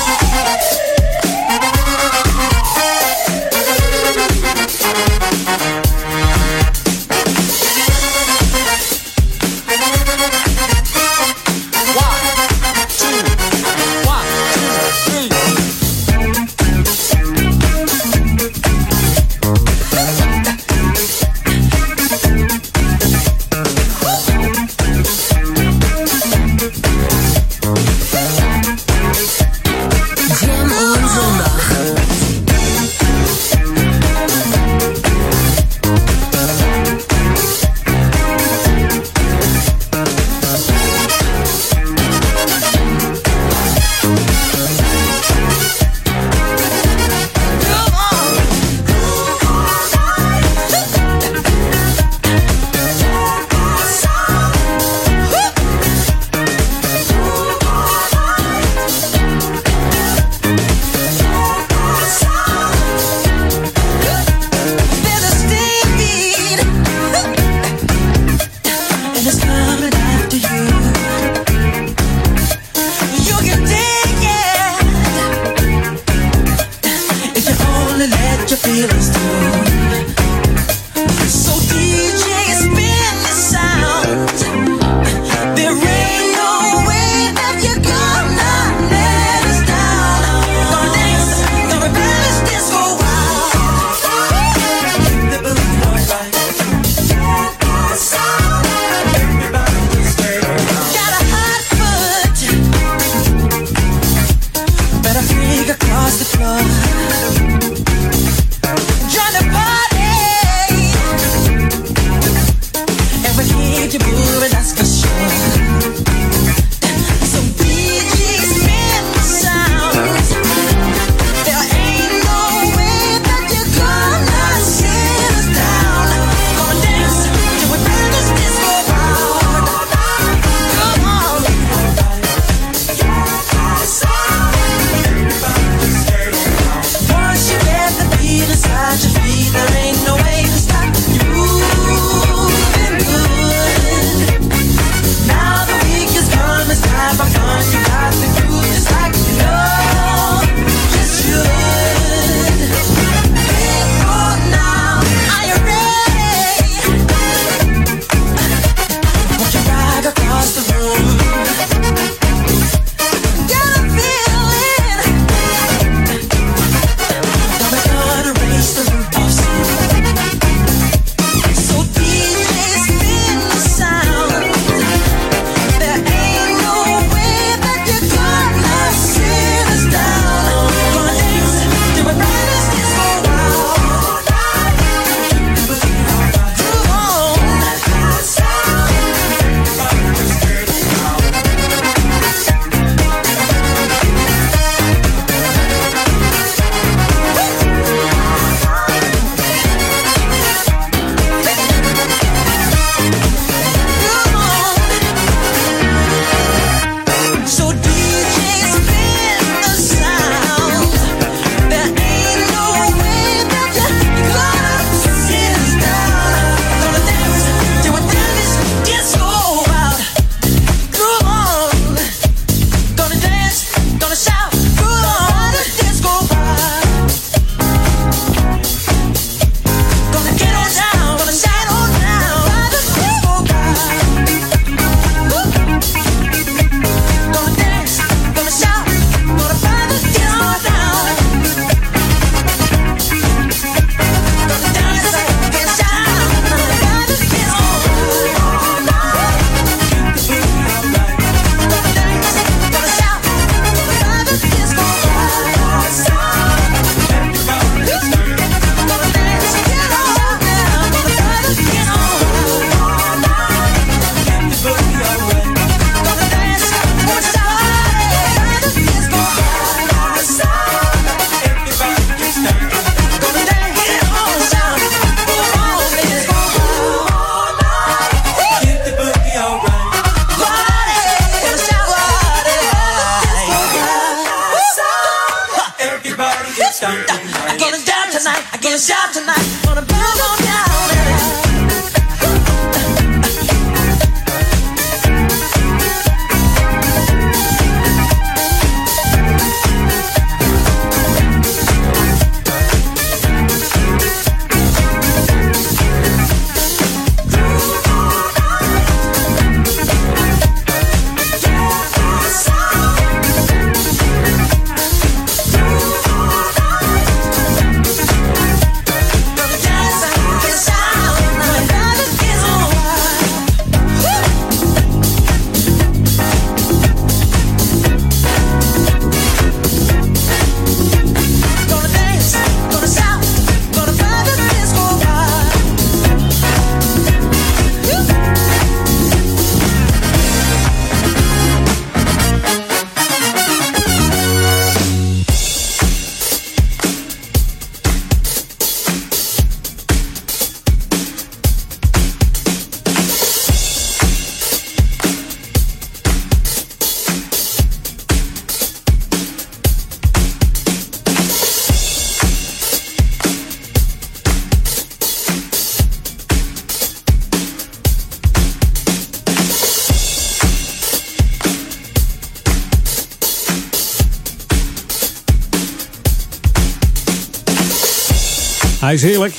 [SPEAKER 24] Is
[SPEAKER 5] heerlijk.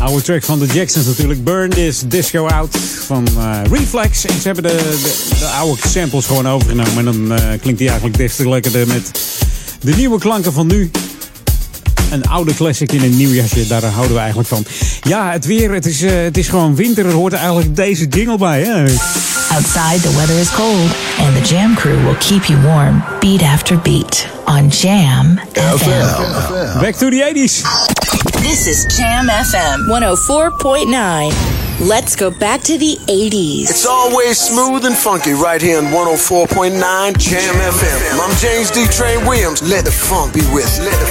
[SPEAKER 5] Oude track van de Jacksons natuurlijk. Burn This Disco Out van eh, Reflex. En ze hebben de, de, oude samples gewoon overgenomen. En dan eh, klinkt die eigenlijk des te lekkerder met de nieuwe klanken van nu. Een oude classic in een nieuw jasje, daar houden we eigenlijk van. Ja, het weer, het is, eh, het is gewoon winter. Er hoort eigenlijk deze jingle bij. Hè?
[SPEAKER 1] Outside the weather is cold and the jam crew will keep you warm, beat after beat. on Jam FM.
[SPEAKER 5] Back through the 80s.
[SPEAKER 1] This is Jam FM 104.9. Let's go back to the 80s.
[SPEAKER 7] It's always smooth and funky right here on 104.9 Jam, FM. I'm James D. Train Williams. Let the funk be with. Let the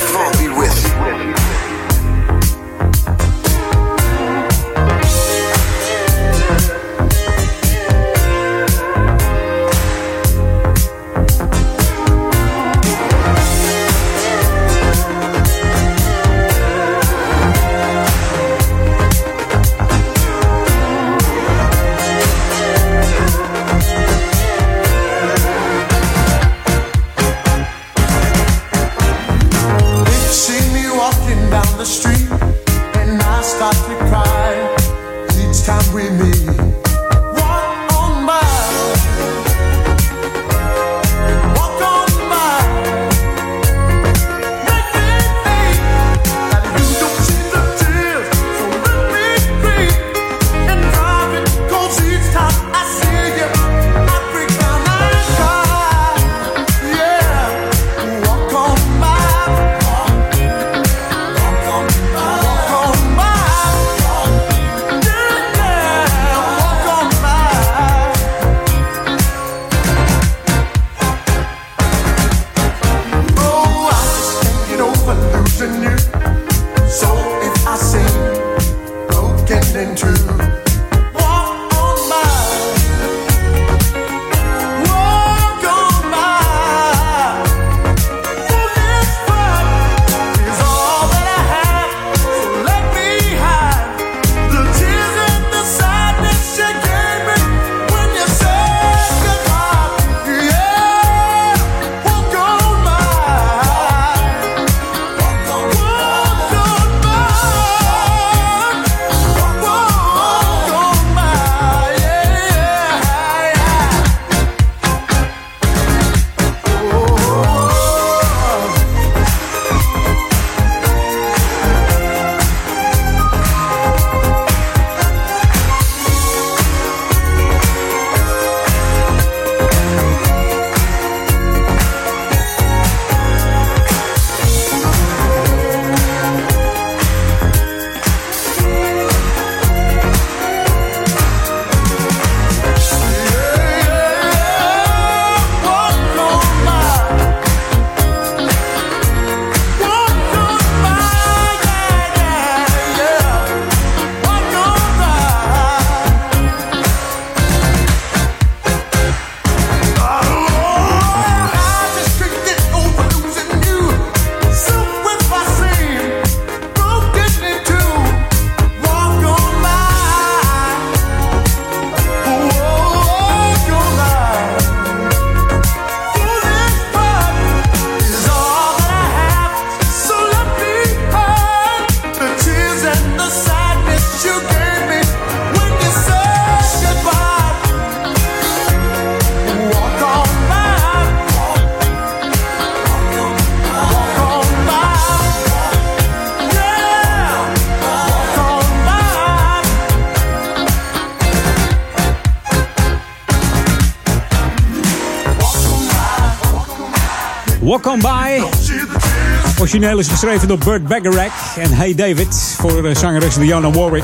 [SPEAKER 5] Origineel is geschreven door Burt Bacharach en Hey David voor uh, zangeres Diana Warwick.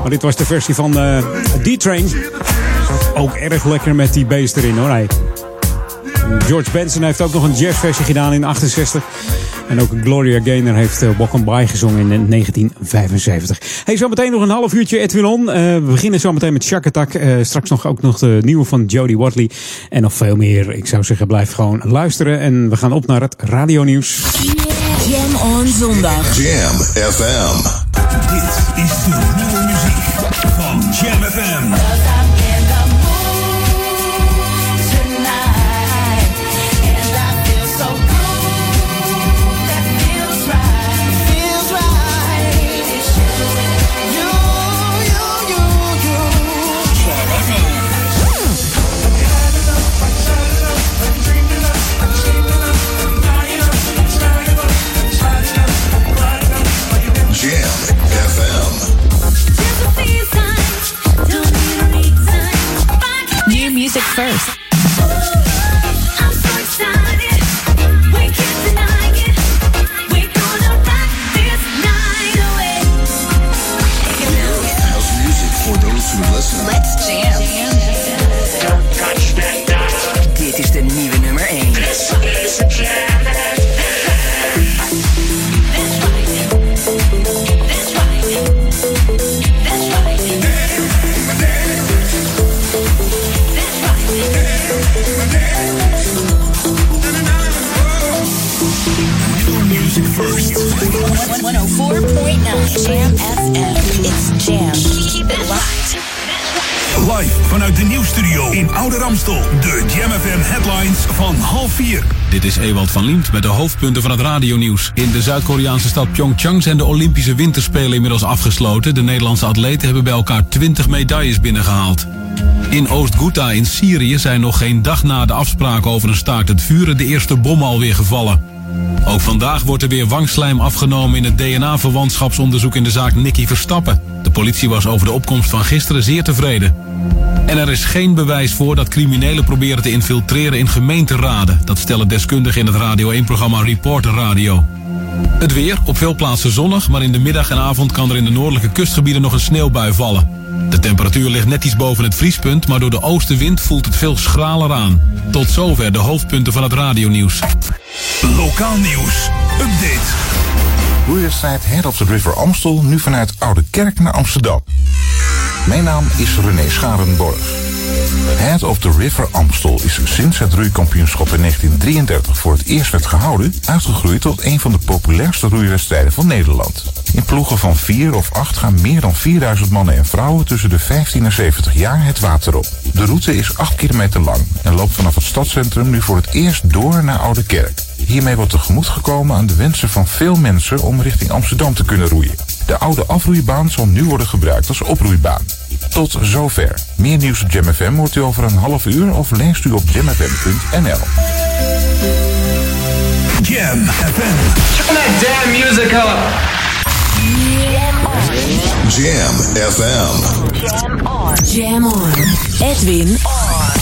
[SPEAKER 5] Maar dit was de versie van eh, D-Train. Ook erg lekker met die bass erin hoor. George Benson heeft ook nog een jazzversie gedaan in 68. En ook Gloria Gaynor heeft eh, Walk on By gezongen in eh, 1975. Hey, zometeen nog een half uurtje Edwin On. Eh, we beginnen zometeen met Shack Attack. Eh, straks nog ook nog de nieuwe van Jodie Watley. En nog veel meer. Ik zou zeggen, blijf gewoon luisteren. En we gaan op naar het radionieuws.
[SPEAKER 1] Zondag.
[SPEAKER 9] Jam FM. Dit is de
[SPEAKER 22] van Liemt met de hoofdpunten van het radionieuws. In de Zuid-Koreaanse stad Pyeongchang zijn de Olympische Winterspelen inmiddels afgesloten. De Nederlandse atleten hebben bij elkaar 20 medailles binnengehaald. In Oost-Ghouta in Syrië zijn nog geen dag na de afspraak over een staakt het vuren de eerste bommen alweer gevallen. Ook vandaag wordt er weer wangslijm afgenomen in het DNA-verwantschapsonderzoek in de zaak Nicky Verstappen. De politie was over de opkomst van gisteren zeer tevreden. En er is geen bewijs voor dat criminelen proberen te infiltreren in gemeenteraden. Dat stellen deskundigen in het Radio 1-programma Reporter Radio. Het weer, op veel plaatsen zonnig, maar in de middag en avond kan er in de noordelijke kustgebieden nog een sneeuwbui vallen. De temperatuur ligt net iets boven het vriespunt, maar door de oostenwind voelt het veel schraler aan. Tot zover de hoofdpunten van het radionieuws.
[SPEAKER 9] Lokaal nieuws. Update.
[SPEAKER 12] Roeiersnijd Head of the River Amstel nu vanuit Oude Kerk naar Amsterdam. Mijn naam is René Scharenborg. Head of the River Amstel is sinds het roeikampioenschap in 1933 voor het eerst werd gehouden, uitgegroeid tot een van de populairste roeiwedstrijden van Nederland. In ploegen van vier of acht gaan meer dan 4000 mannen en vrouwen tussen de 15 en 70 jaar het water op. De route is 8 kilometer lang en loopt vanaf het stadscentrum nu voor het eerst door naar Oude Kerk. Hiermee wordt tegemoet gekomen aan de wensen van veel mensen om richting Amsterdam te kunnen roeien. De oude afroeibaan zal nu worden gebruikt als oproeibaan. Tot zover. Meer nieuws op Jam FM hoort u over een half uur of leest u op jamfm.nl.
[SPEAKER 9] Jam FM.
[SPEAKER 25] Turn that damn music up.
[SPEAKER 8] Jam FM.
[SPEAKER 2] Jam on. Jam on. Edwin on.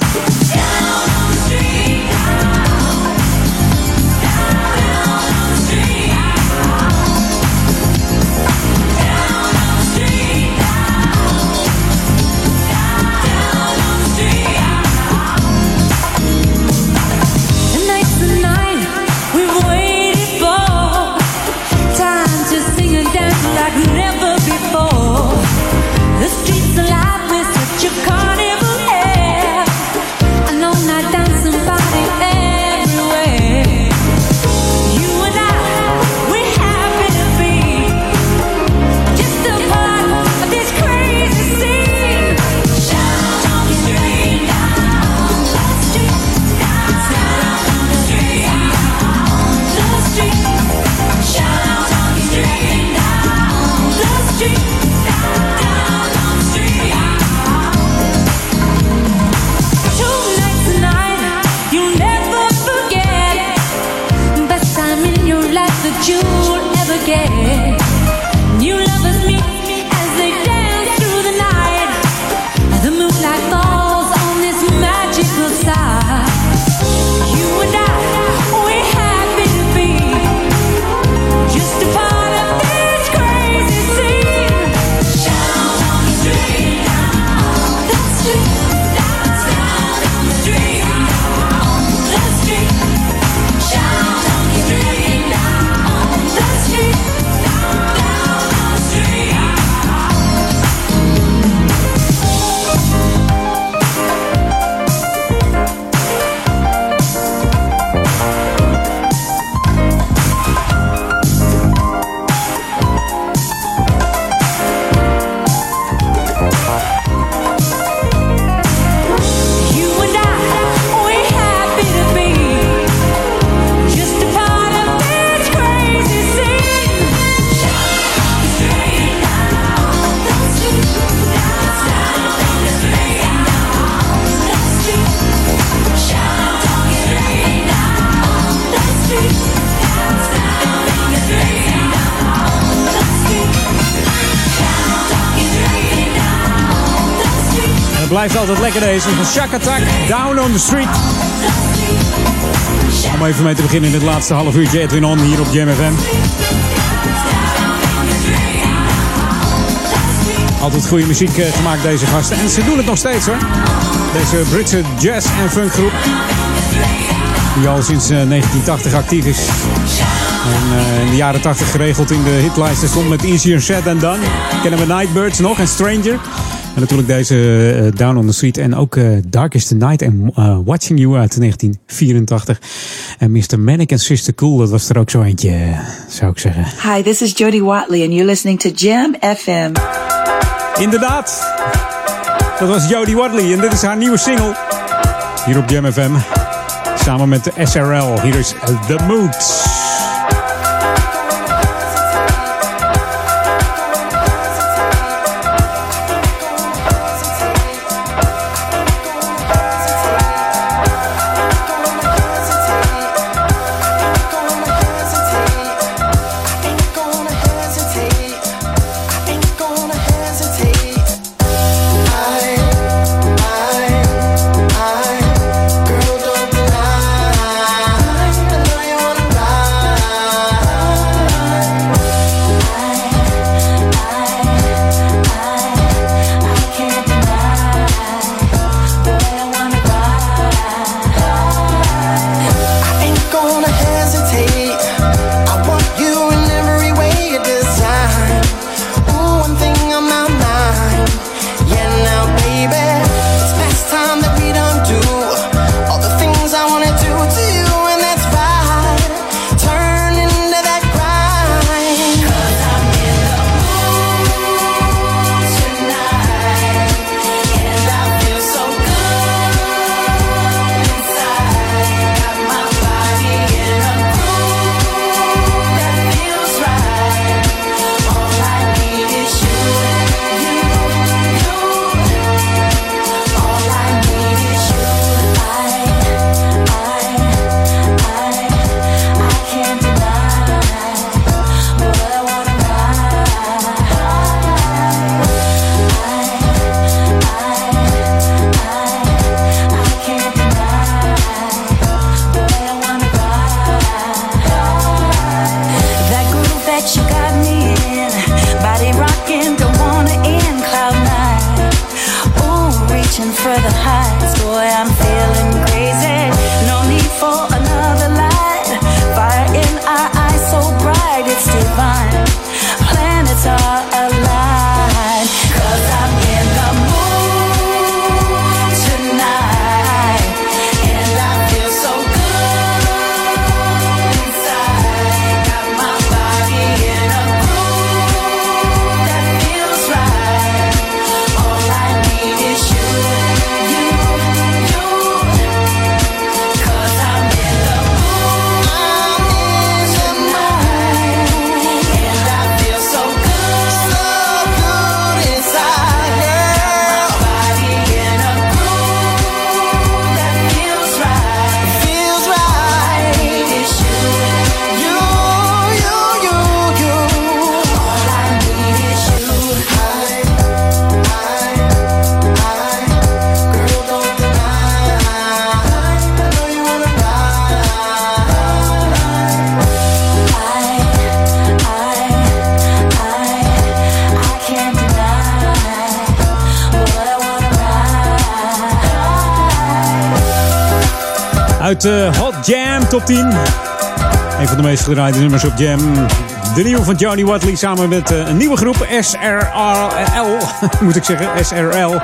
[SPEAKER 6] Lekker deze. Van Shack Attack, Down on the Street. Om even mee te beginnen in het laatste half uur Edwin On hier op Jam FM. Altijd goede muziek eh, gemaakt deze gasten. En ze doen het nog steeds hoor. Deze Britse jazz- en funkgroep. Die al sinds eh, 1980 actief is. En eh, in de jaren 80 geregeld in de hitlijsten stond met Easier Said Than Done. Kennen we Nightbirds nog en Stranger. En natuurlijk deze eh, Down on the Street. En ook eh, Darkest Night en eh, Watching You uit 1984. En Mr. Manic en Sister Cool, dat was er ook zo eentje, zou ik zeggen.
[SPEAKER 5] Hi, this is Jody Watley, and you're listening to Jam FM.
[SPEAKER 6] Inderdaad. Dat was Jodie Watley en dit is haar nieuwe single. Hier op Jam FM. Samen met de SRL. Hier is The Mood. Top 10. Een van de meest gedraaide nummers op Jam. De nieuwe van Johnny Watley samen met eh, een nieuwe groep SRL. [LAUGHS] Moet ik zeggen, SRL.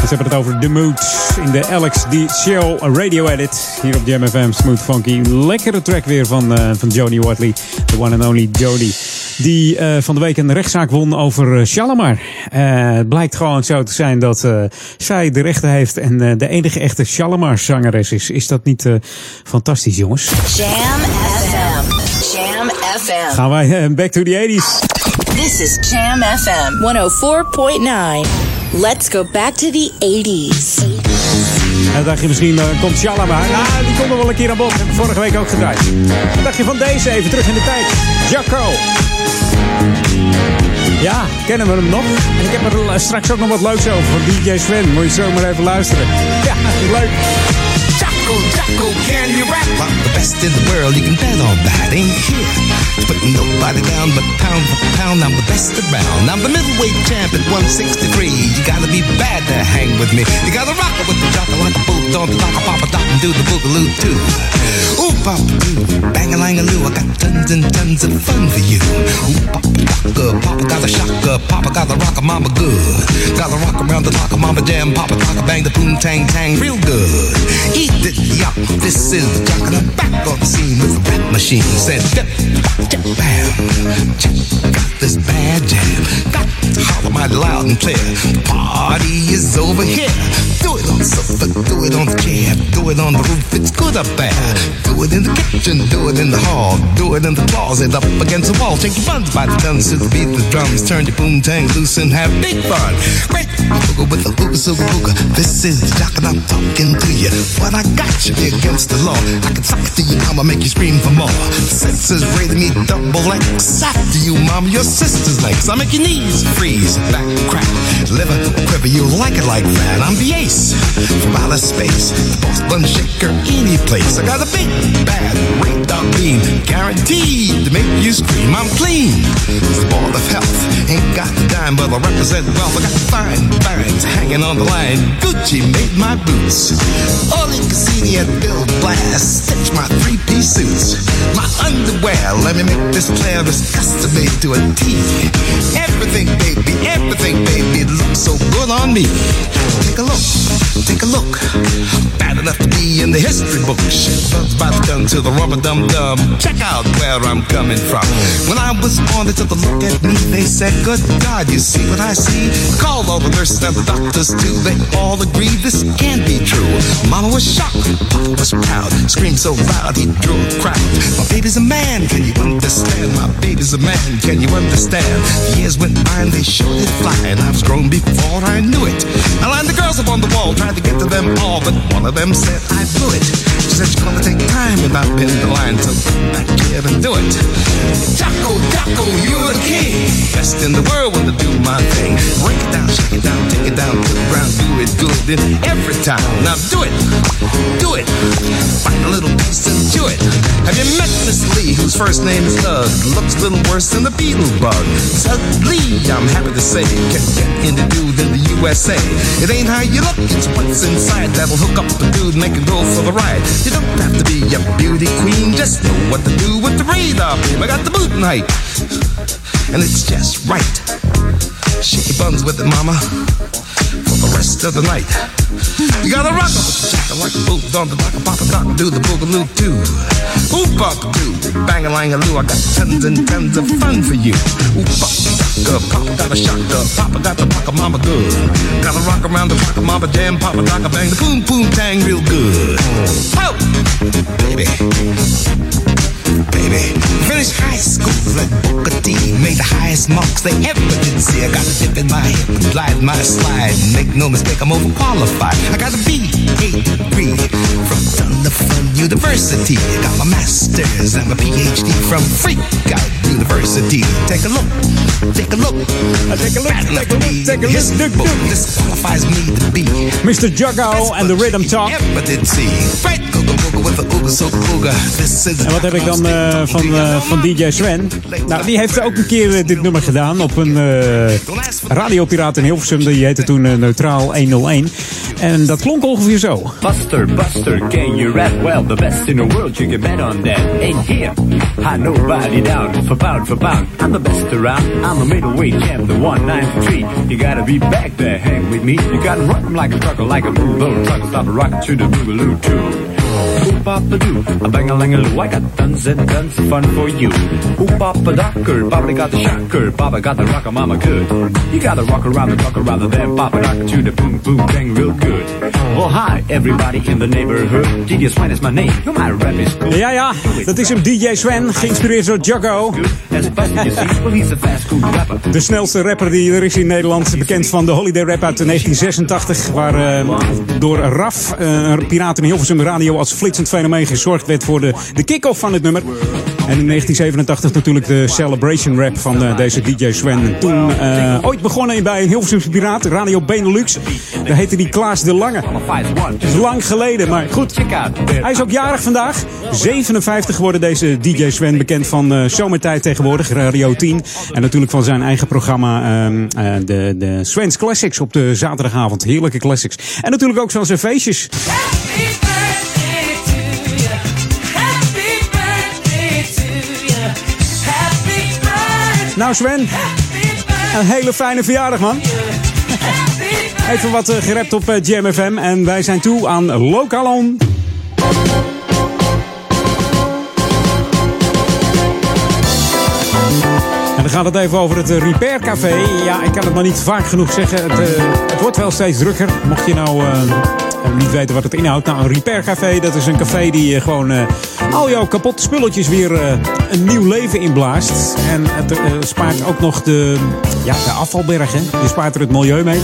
[SPEAKER 6] Ze hebben het over The Mood in de Alex D. Show Radio Edit. Hier op Jam FM, Smooth Funky. Lekkere track weer van, eh, van Johnny Watley. The one and only Jody. Die eh, van de week een rechtszaak won over eh, Shalimar. Eh, het blijkt gewoon zo te zijn dat zij de rechten heeft en de enige echte Shalimar zangeres is. Is dat niet fantastisch jongens?
[SPEAKER 1] Jam FM. Jam FM.
[SPEAKER 6] Gaan wij back to the 80s.
[SPEAKER 1] This is Jam FM 104.9. Let's go back to the 80s.
[SPEAKER 6] En dan dacht je misschien, komt Shalimar. Nou, die komt nog wel een keer aan bod. Heb ik vorige week ook gedraaid. Wat dacht je van deze even terug in de tijd? Jacko.
[SPEAKER 5] Ja, kennen we hem nog? En ik heb er straks ook nog wat leuks over van DJ Sven. Moet je zo maar even luisteren. Ja, leuk.
[SPEAKER 16] Jocko, Jocko, can you rap? I'm the best in the world, you can bet on that. Ain't here nobody down, but pound for pound, I'm the best around. I'm the middleweight champ at 163. You gotta be bad to hang with me. You gotta rock it with the jocko like a boot, don't the dock, pop a dot, and do the boogaloo too. Ooh, pop doo, bang a lang a loo, I got tons and tons of fun for you. Ooh, pop a good, Papa got a shocker, Papa got the rocker, mama good. Gotta rock around the locker, mama jam, Papa rocker, bang the boom tang tang, real good. Eat it, yup, this is the jock, and I'm back on the scene with the rap machine. Said, dip, chip, bam, out this bad jam. Got to holler mighty loud and clear. The party is over here. Do it on sofa, do it on the chair, do it on the roof, it's good up there. Do it in the kitchen, do it in the hall, do it in the closet, up against the wall. Take your buns by the guns the beat the drums, turn your boom tang loose and have big fun. Great booga with the booga suga booga. This is the jock and I'm talking to you. What I got you be against the law. I can suck it to you, mama, make you scream for more. Senses rated me double X. After you, mama, your sister's legs. I make your knees freeze, back crack, liver quiver. You like it like that. I'm the ace from outer space, the boss bun shaker any place. I got a big bad radar beam, guaranteed to make you scream. I'm clean, it's the ball of health. Ain't got a dime, but I represent wealth. I got fine finds hanging on the line. Gucci made my boots. All can see at Bill Blast. Stitch my three-piece suits. My underwear, let me make this clear. It's custom made to a T. Everything, baby, everything, baby, looks so good on me. Take a look, take a look. Bad enough to be in the history book. Shit, bugs by the gun to the rubber dum dum. Check out where I'm coming from. When I was born, they took a look at me. They said, Good God, you see what I see? Called all the nurses and the doctors too. They all agreed this can't be true. Mama was shocked, Papa was proud. Screamed so loud he drew a crowd. My baby's a man, can you understand? My baby's a man, can you understand? Years went by and they showed it fly, and I was grown before I knew it. I lined the girls up on the wall, tried to get to them all, but one of them said I blew it. She said she's gonna take time and I've been the line, so back here and do it. Jocko, Jocko, you're the king. Best in the world when to do my thing. Break it down, shake it down, take it down to the ground, do it good in every time. Now do it, do it. Find a little piece and chew it. Have you met Miss Lee, whose first name is Doug? Looks a little worse than the beetle bug. Doug Lee, I'm happy to say, can get into dude in the USA. It ain't how you look, it's what's inside that'll hook up the dude, make it go for the ride. You don't have to be a beauty queen, just know what to do with the radar. I got the boot height, and it's just right. Shake your buns with it, mama, the rest of the night. You gotta rock up with the jack like a boot on the dock, pop a dock, do the boogaloo too. Oop up do, bang a lang a loo. I got tons and tons of fun for you. Oop up, doctor, papa got a shocker, papa got the rocker, mama good. Gotta rock around the rocker, mama jam, papa docker, bang the boom boom tang real good. Oh, baby baby. Finished high school at Booker T. Made the highest marks they ever did see. I got a dip in my hip and glide my slide. Make no mistake, I'm overqualified. I got a B, A degree from Thunder Fun University. I got my master's and my PhD from Freak Out University. Take a look, take a look.
[SPEAKER 5] Uh, take a look, take a look, take a look.
[SPEAKER 16] History book disqualifies me to be
[SPEAKER 5] Mr. Juggo and the Rhythm Talk.
[SPEAKER 16] ever did see. Right, go go go with the ooga so ooga. This is
[SPEAKER 5] En wat heb ik dan eh, van, eh, van DJ Sven? Nou, die heeft ook een keer eh, dit nummer gedaan op een radiopiraat in Hilversum. Die heette toen Neutraal 101. En dat klonk ongeveer zo.
[SPEAKER 26] Buster, Buster, can you rap well? The best in the world, you can bet on that. Ain't here, I nobody down. For pound for pound, I'm the best around. I'm a middleweight champ, the 193. You gotta be back there, hang with me. You gotta rock like a trucker, like a bulldog trucker. Stop a to the boogaloo too. Oop papa doo, a bang a lang a loo. I got tons and tons of fun for you. Oop papa docker, Papa got the shocker, Papa got the rocker, mama good. You gotta rock around the clock rather than Papa docker to the boom boom bang real good. Well hi everybody in the neighborhood. DJ Swan is my name, you my rap is cool.
[SPEAKER 5] Ja, ja, dat is hem DJ Sven, geïnspireerd door
[SPEAKER 26] rapper.
[SPEAKER 5] De snelste rapper die er is in Nederland. Bekend van de Holiday Rap uit 1986. Waar eh, door RAF, eh, een piraten in Hilversum radio als flitsend fenomeen gezorgd werd voor de, de kick-off van het nummer. En in 1987 natuurlijk de Celebration Rap van eh, deze DJ Sven. Toen eh, ooit begonnen bij Hilversumse Piraat, Radio Benelux. Daar heette die Klaas de Lange. Is lang geleden, maar goed. Hij is ook jarig vandaag. 57 geworden deze DJ Sven, bekend van eh, Zomertijd tegenwoordig, Radio 10. En natuurlijk van zijn eigen programma, ehm, eh, de, de Sven's Classics op de zaterdagavond. Heerlijke classics. En natuurlijk ook van zijn feestjes. Nou Sven, een hele fijne verjaardag man. Even wat eh, gerept op eh, Jam FM en wij zijn toe aan Lokalon. En dan gaat het even over het eh, Repair Café. Ja, ik kan het maar niet vaak genoeg zeggen. Het, eh, het wordt wel steeds drukker. Mocht je nou eh, niet weten wat het inhoudt. Nou, een Repair Café, dat is een café die eh, gewoon eh, al jouw kapotte spulletjes weer eh, een nieuw leven inblaast. En het eh, spaart ook nog de, ja, de afvalberg. Hè? Je spaart er het milieu mee.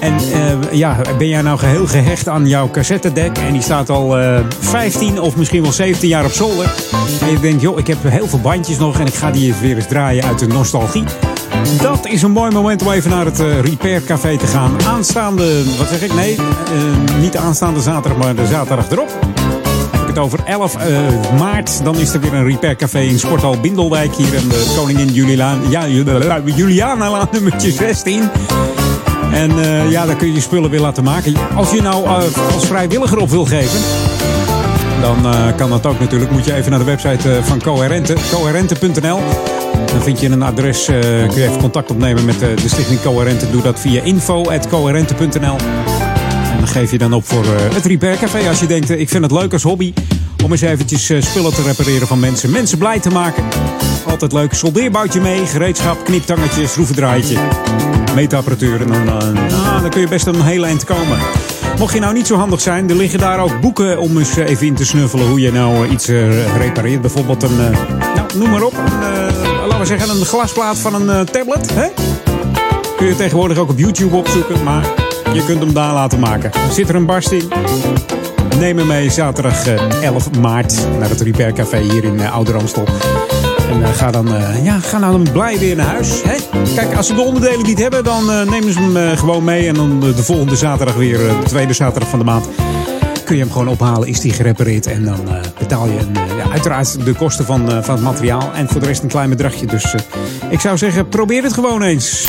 [SPEAKER 5] En eh, ja, ben jij nou geheel gehecht aan jouw cassettedek en die staat al eh 15 of misschien wel 17 jaar op zolder. En je denkt, joh, ik heb heel veel bandjes nog en ik ga die weer eens draaien uit de nostalgie. Dat is een mooi moment om even naar het eh, Repair Café te gaan. Aanstaande, wat zeg ik? Nee, niet de aanstaande zaterdag, maar de zaterdag erop. Over 11 eh, maart. Dan is er weer een Repair Café in Sporthal Bindelwijk hier in de Koningin Juliana, ja, Juliana nummertje 16. En eh, ja, daar kun je je spullen weer laten maken. Als je nou eh, als vrijwilliger op wil geven, dan kan dat ook natuurlijk. Moet je even naar de website van Coherente, coherente.nl. Dan vind je een adres, kun je even contact opnemen met de stichting Coherente. Doe dat via info.coherente.nl. En dan geef je dan op voor eh, het Repair Café. Als je denkt, eh, ik vind het leuk als hobby om eens eventjes eh, spullen te repareren van mensen. Mensen blij te maken. Altijd leuk. Soldeerboutje mee, gereedschap, kniptangetje, schroevendraaitje, meetapparatuur. En dan, nou, dan kun je best een hele eind komen. Mocht je nou niet zo handig zijn, er liggen daar ook boeken om eens even in te snuffelen hoe je nou iets repareert. Bijvoorbeeld een, nou, noem maar op, een, laten we zeggen een glasplaat van een tablet. Hè? Kun je tegenwoordig ook op YouTube opzoeken, maar je kunt hem daar laten maken. Zit er een barst in? Neem hem mee zaterdag eh, 11 maart naar het Repair Café hier in uh, Ouder Amstel. En eh, ga, dan, eh, ja, ga dan blij weer naar huis. Hè? Kijk, als ze de onderdelen niet hebben, dan eh, nemen ze hem eh, gewoon mee. En dan eh, de volgende zaterdag weer, eh, de tweede zaterdag van de maand, kun je hem gewoon ophalen. Is die gerepareerd en dan eh, betaal je een, eh, ja, uiteraard de kosten van, eh, van het materiaal. En voor de rest een klein bedragje. Dus eh, ik zou zeggen, probeer het gewoon eens.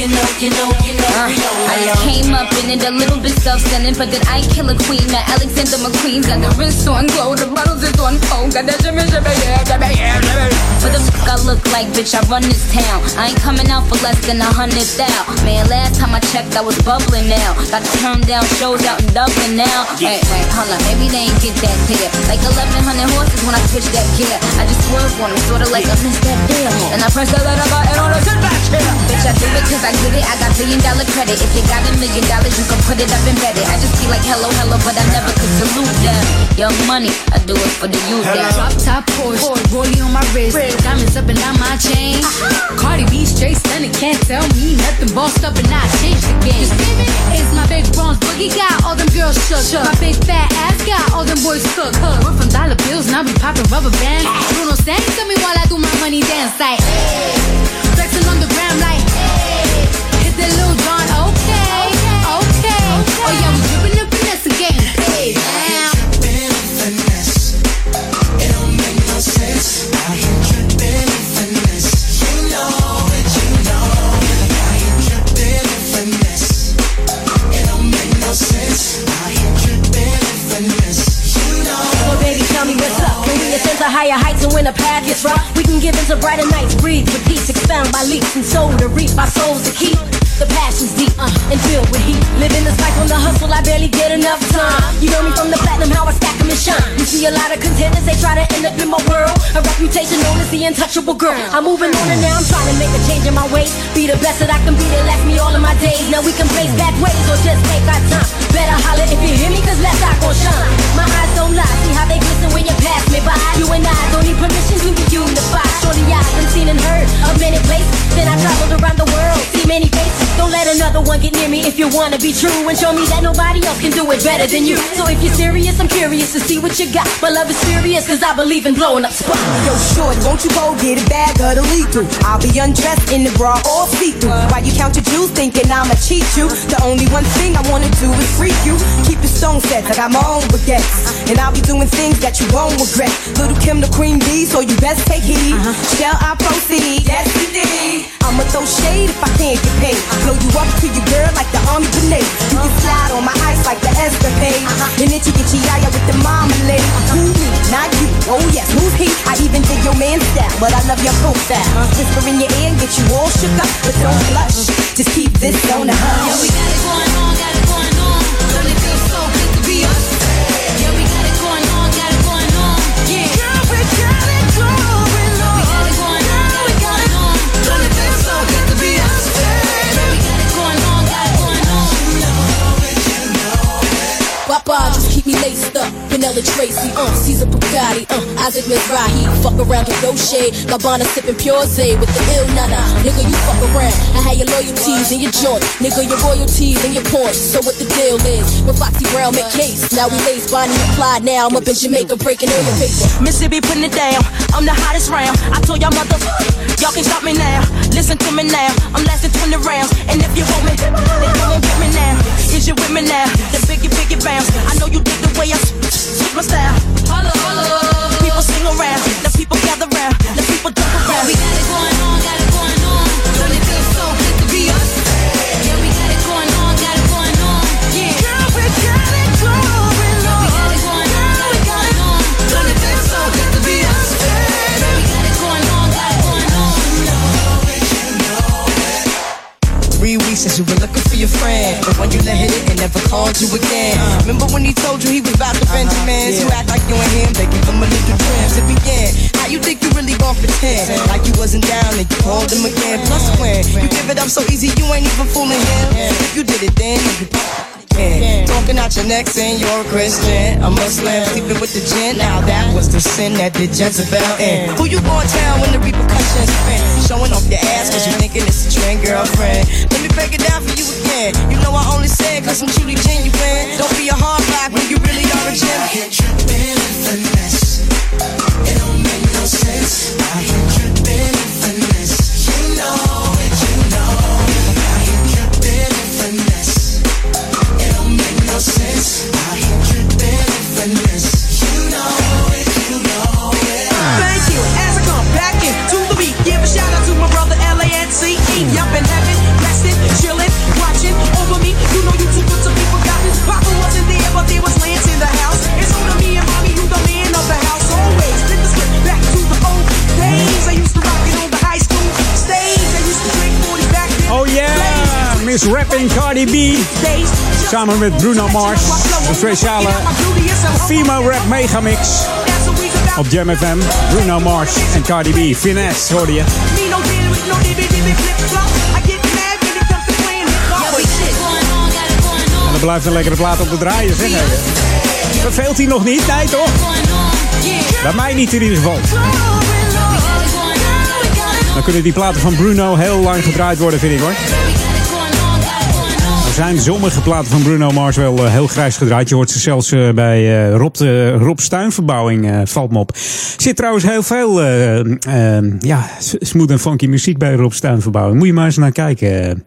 [SPEAKER 27] You know, you know, you know, uh, you know. I came up in it a little bit self-centered, but then I kill a queen. Now Alexander McQueen got the wrist on glow, the bottles is on cold, got that shimmy, shimmy, yeah, shimmy, yeah, shimmy. What the fuck I look like, bitch? I run this town. I ain't coming out for less than a hundred thou. Man, last time I checked, I was bubbling now. Got to turn down shows out in Dublin now. Wait, wait, hold on, maybe they ain't get that clear. Like 1100 horses when I switch that gear. I just swerve on them, sorta like I missed that deal. And I press that letter button on the sit back here. Bitch, I do it cause I get it. I got billion dollar credit. If you got a million dollars, you can put it up embedded. I just be like hello, hello, but I never could salute them. Young money, I do it for the youth.
[SPEAKER 28] Hello. Drop top Porsche, rollie on my wrist, diamonds up and down my chain. Uh-huh. Cardi B straight stunning, can't tell me nothing. Bossed up and I changed the game. It's my big bronze boogie got all them girls shook. My big fat ass got all them boys cooked. We're from dollar bills, now we popping rubber bands. Bruno sang to me while I do my money dance like. Flexing on the gram like. Hey. Okay, okay. Oh yeah, we dripping the finesse
[SPEAKER 29] to higher heights and when the path gets rough? We can give into brighter nights, breathe with peace, expound by leaps and soul to reap our souls to keep. On the hustle, I barely get enough time. You know me from the platinum, how I stack stack 'em and shine. You see a lot of contenders, they try to end up in my world. A reputation known as the untouchable girl. I'm moving on and now I'm trying to make a change in my ways. Be the best that I can be to last me all of my days. Now we can place back ways or just take our time. Better holler if you hear me, cause less I gon' shine. My eyes don't lie. See how they glisten when you pass me by. You and I don't need permissions, we can unify. Surely I've been seen and heard of many places. Then I traveled around the world, see many faces. Don't let another one get near me if you wanna be true and show me that nobody else can do it better than you. So if you're serious, I'm curious to see what you got. My love is serious, cause I believe in blowing up spots.
[SPEAKER 30] Yo, short, won't you go get a bag of the lead through? I'll be undressed in the bra all see through. Why you count your jewels thinking I'ma cheat you? The only one thing I wanna do is freak you. Keep your stone set, I got my own baguettes. And I'll be doing things that you won't regret. Little Kim the queen bee, so you best take heed. Uh-huh. Shall I proceed? Yes, indeed. I'ma throw shade if I can't get paid. Uh-huh. Blow you up to your girl like the army grenade. You can uh-huh. slide on my ice like the escapade. And then you get yaya with the marmalade. Who me? Not you. Oh yes, who's he? I even did your man style, but I love your profile. Whisper in your ear and get you all shook up, but don't blush. Just keep this on the hush.
[SPEAKER 28] Yeah, we got it going on, got it
[SPEAKER 29] Papa, just keep me laced up. Vanilla Tracy, uh, Caesar Bugatti, uh, Isaac Mizrahi. Fuck around with Roche, Gabbana sipping Pure Zay with the ill nana. Nigga, you fuck around. I had your loyalties in your joint. Nigga, your royalties and your points. So what the deal is? With Foxy Brown make case. Now we lace Bonnie and Clyde. Now I'm up in Jamaica breaking all your paper.
[SPEAKER 30] Mississippi putting it down. I'm the hottest round. I told y'all y'all can stop me now. Listen to me now. I'm lasting 20 rounds. And if you want me, then come and with me now. Is you with me now? The biggie, biggie bounce. I know you dig the way I switch my style.
[SPEAKER 28] Holla, holla.
[SPEAKER 30] People sing around. The people gather round. The people jump around.
[SPEAKER 28] We got it going on.
[SPEAKER 30] Friend. But when you let hit it, it never called you again. Remember when he told you he was about to uh-huh. Benjamins? You act like you and him, they give him a little trims. It begin. How you think you really gon' pretend? Like you wasn't down and you called him again. Plus when you give it up so easy, you ain't even fooling him. If you did it then, you could. Talking out your neck saying you're a Christian, a Muslim, sleeping with the gin. Now that was the sin that did Jezebel in. Who you going town when the repercussions spin? Showing off your ass cause you thinking it's a trend, girlfriend. Let me break it down for you again. You know I only said cause I'm truly genuine. Don't be a hard rock when you really are a gem. I can't trip in finesse. It don't make no sense. I can't
[SPEAKER 5] Oh yeah, miss Rapping Cardi B. Samen met Bruno Mars. Een speciale female rap megamix. Op Jam FM. Bruno Mars en Cardi B. Finesse hoorde je. En er blijft een lekkere plaat op de draaien, zeg hij. Verveelt hij nog niet? Nee, toch? Bij mij niet in ieder geval. Dan kunnen die platen van Bruno heel lang gedraaid worden, vind ik hoor. Zijn sommige platen van Bruno Mars wel eh, heel grijs gedraaid. Je hoort ze zelfs eh, bij eh, Rob, de, Rob Stuinverbouwing, valt me op. Zit trouwens heel veel ja, smooth en funky muziek bij Rob Stuinverbouwing. Moet je maar eens naar kijken.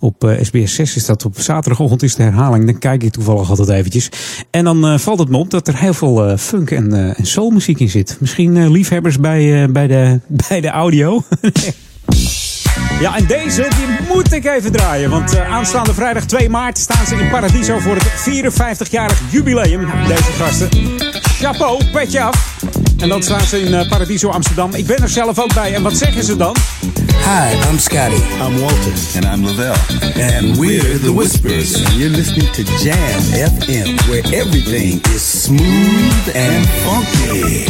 [SPEAKER 5] Op SBS 6 is dat op zaterdagochtend is de herhaling. Dan kijk ik toevallig altijd eventjes. En dan valt het me op dat er heel veel funk en, en soulmuziek in zit. Misschien liefhebbers bij, bij, de, [LAUGHS] bij de audio. [LAUGHS] Ja, en deze die moet ik even draaien. Want eh, aanstaande vrijdag 2 maart staan ze in Paradiso voor het 54-jarig jubileum. Deze gasten. Chapeau, petje af. En dan staan ze in eh, Paradiso Amsterdam. Ik ben er zelf ook bij. En wat zeggen ze dan?
[SPEAKER 31] Hi, I'm Scotty. I'm Walter. And I'm Lavelle. And we're the Whispers. And you're listening to Jam FM, where everything is smooth and funky.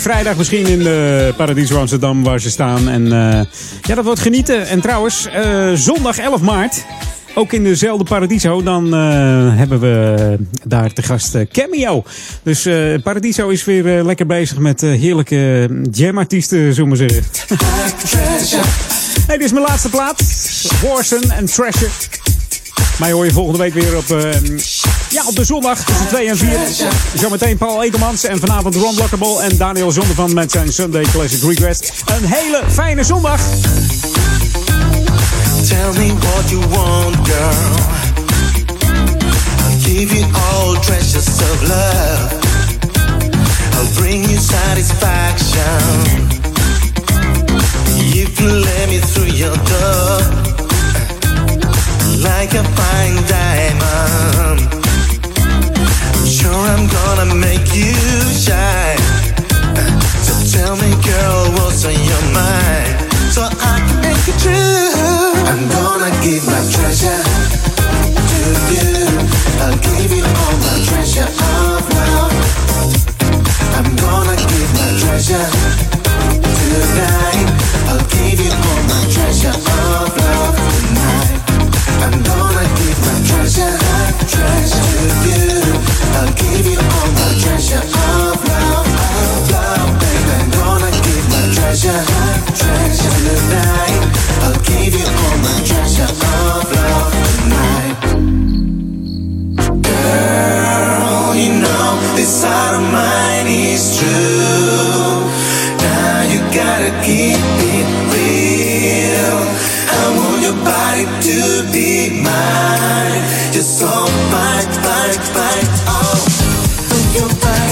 [SPEAKER 5] Vrijdag misschien in de Paradiso Amsterdam waar ze staan. En eh, ja, dat wordt genieten. En trouwens, eh, zondag 11 maart, ook in dezelfde Paradiso, dan eh, hebben we daar te gast eh, Cameo. Dus eh, Paradiso is weer eh, lekker bezig met eh, heerlijke jamartiesten, zullen we zeggen. dit is mijn laatste plaat. Horsen en Treasure. Mij hoor je volgende week weer op, eh, ja, op de zondag tussen 2 en 4. Zometeen Paul Ekelmans en vanavond Ron Blockable en Daniel Zondervan met zijn Sunday Classic Request. Een hele fijne zondag.
[SPEAKER 32] Tell me what you want, girl. I'll give you all treasures of love. I'll bring you satisfaction. If you let me through your door, like a fine diamond. Sure I'm gonna make you shine. So tell me, girl, what's on your mind? So I can make it true. I'm gonna give my treasure to you. I'll give you all my treasure of love. I'm gonna give my treasure tonight. I'll give you all my treasure of love tonight. I'm gonna give my treasure, treasure to you. I'll give you all my treasure of love, of love, baby. I'm gonna give my treasure, treasure tonight. I'll give you all my treasure love tonight. Girl, you know this heart of mine is true. Now you gotta keep it real. I want your body to be mine. Just so fine, fine, fine. Oh, move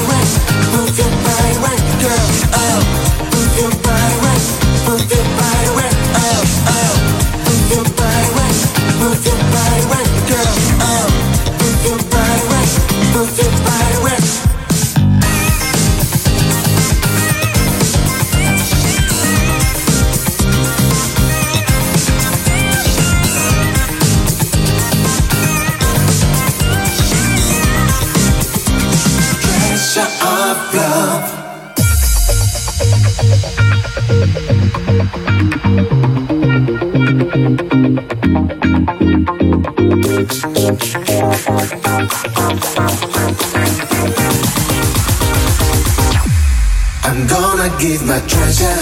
[SPEAKER 32] give my treasure,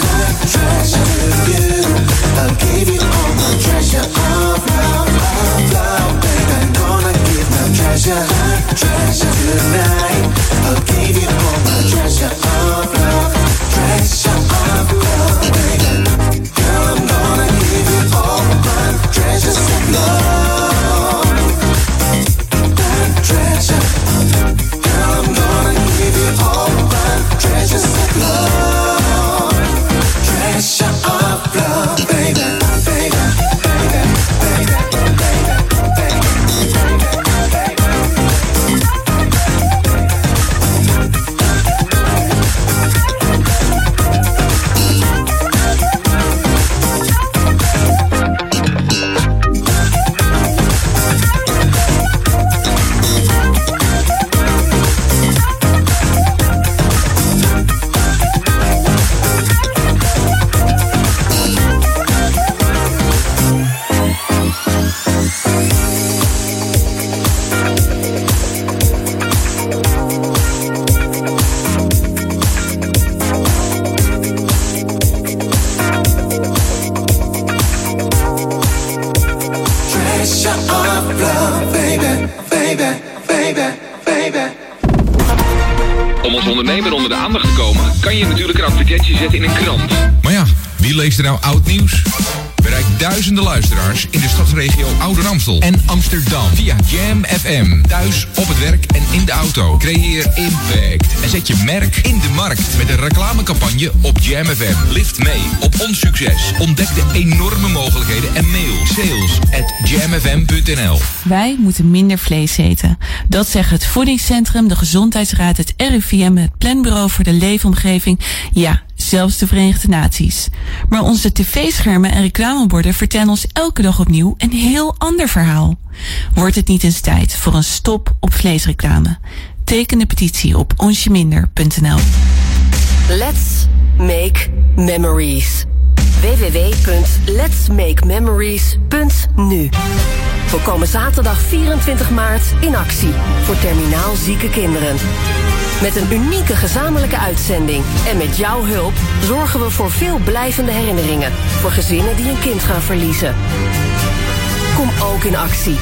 [SPEAKER 32] treasure to you. I'll give you all my treasure of love, of love, baby. I'm gonna give my treasure, treasure tonight. I'll give you all my treasure of love,
[SPEAKER 16] via Jam FM. Thuis, op het werk en in de auto. Creëer impact en zet je merk in de markt met een reclamecampagne op Jam FM. Lift mee op ons succes. Ontdek de enorme mogelijkheden en mail sales at jamfm.nl.
[SPEAKER 33] Wij moeten minder vlees eten. Dat zeggen het Voedingscentrum, de Gezondheidsraad, het RIVM, het Planbureau voor de Leefomgeving. Ja, zelfs de Verenigde Naties. Maar onze tv-schermen en reclameborden vertellen ons elke dag opnieuw een heel ander verhaal. Wordt het niet eens tijd voor een stop op vleesreclame? Teken de petitie op onsjeminder.nl.
[SPEAKER 20] Let's make memories. www.letsmakememories.nu We komen zaterdag 24 maart in actie voor terminaal zieke kinderen. Met een unieke gezamenlijke uitzending en met jouw hulp zorgen we voor veel blijvende herinneringen voor gezinnen die een kind gaan verliezen. Kom ook in actie.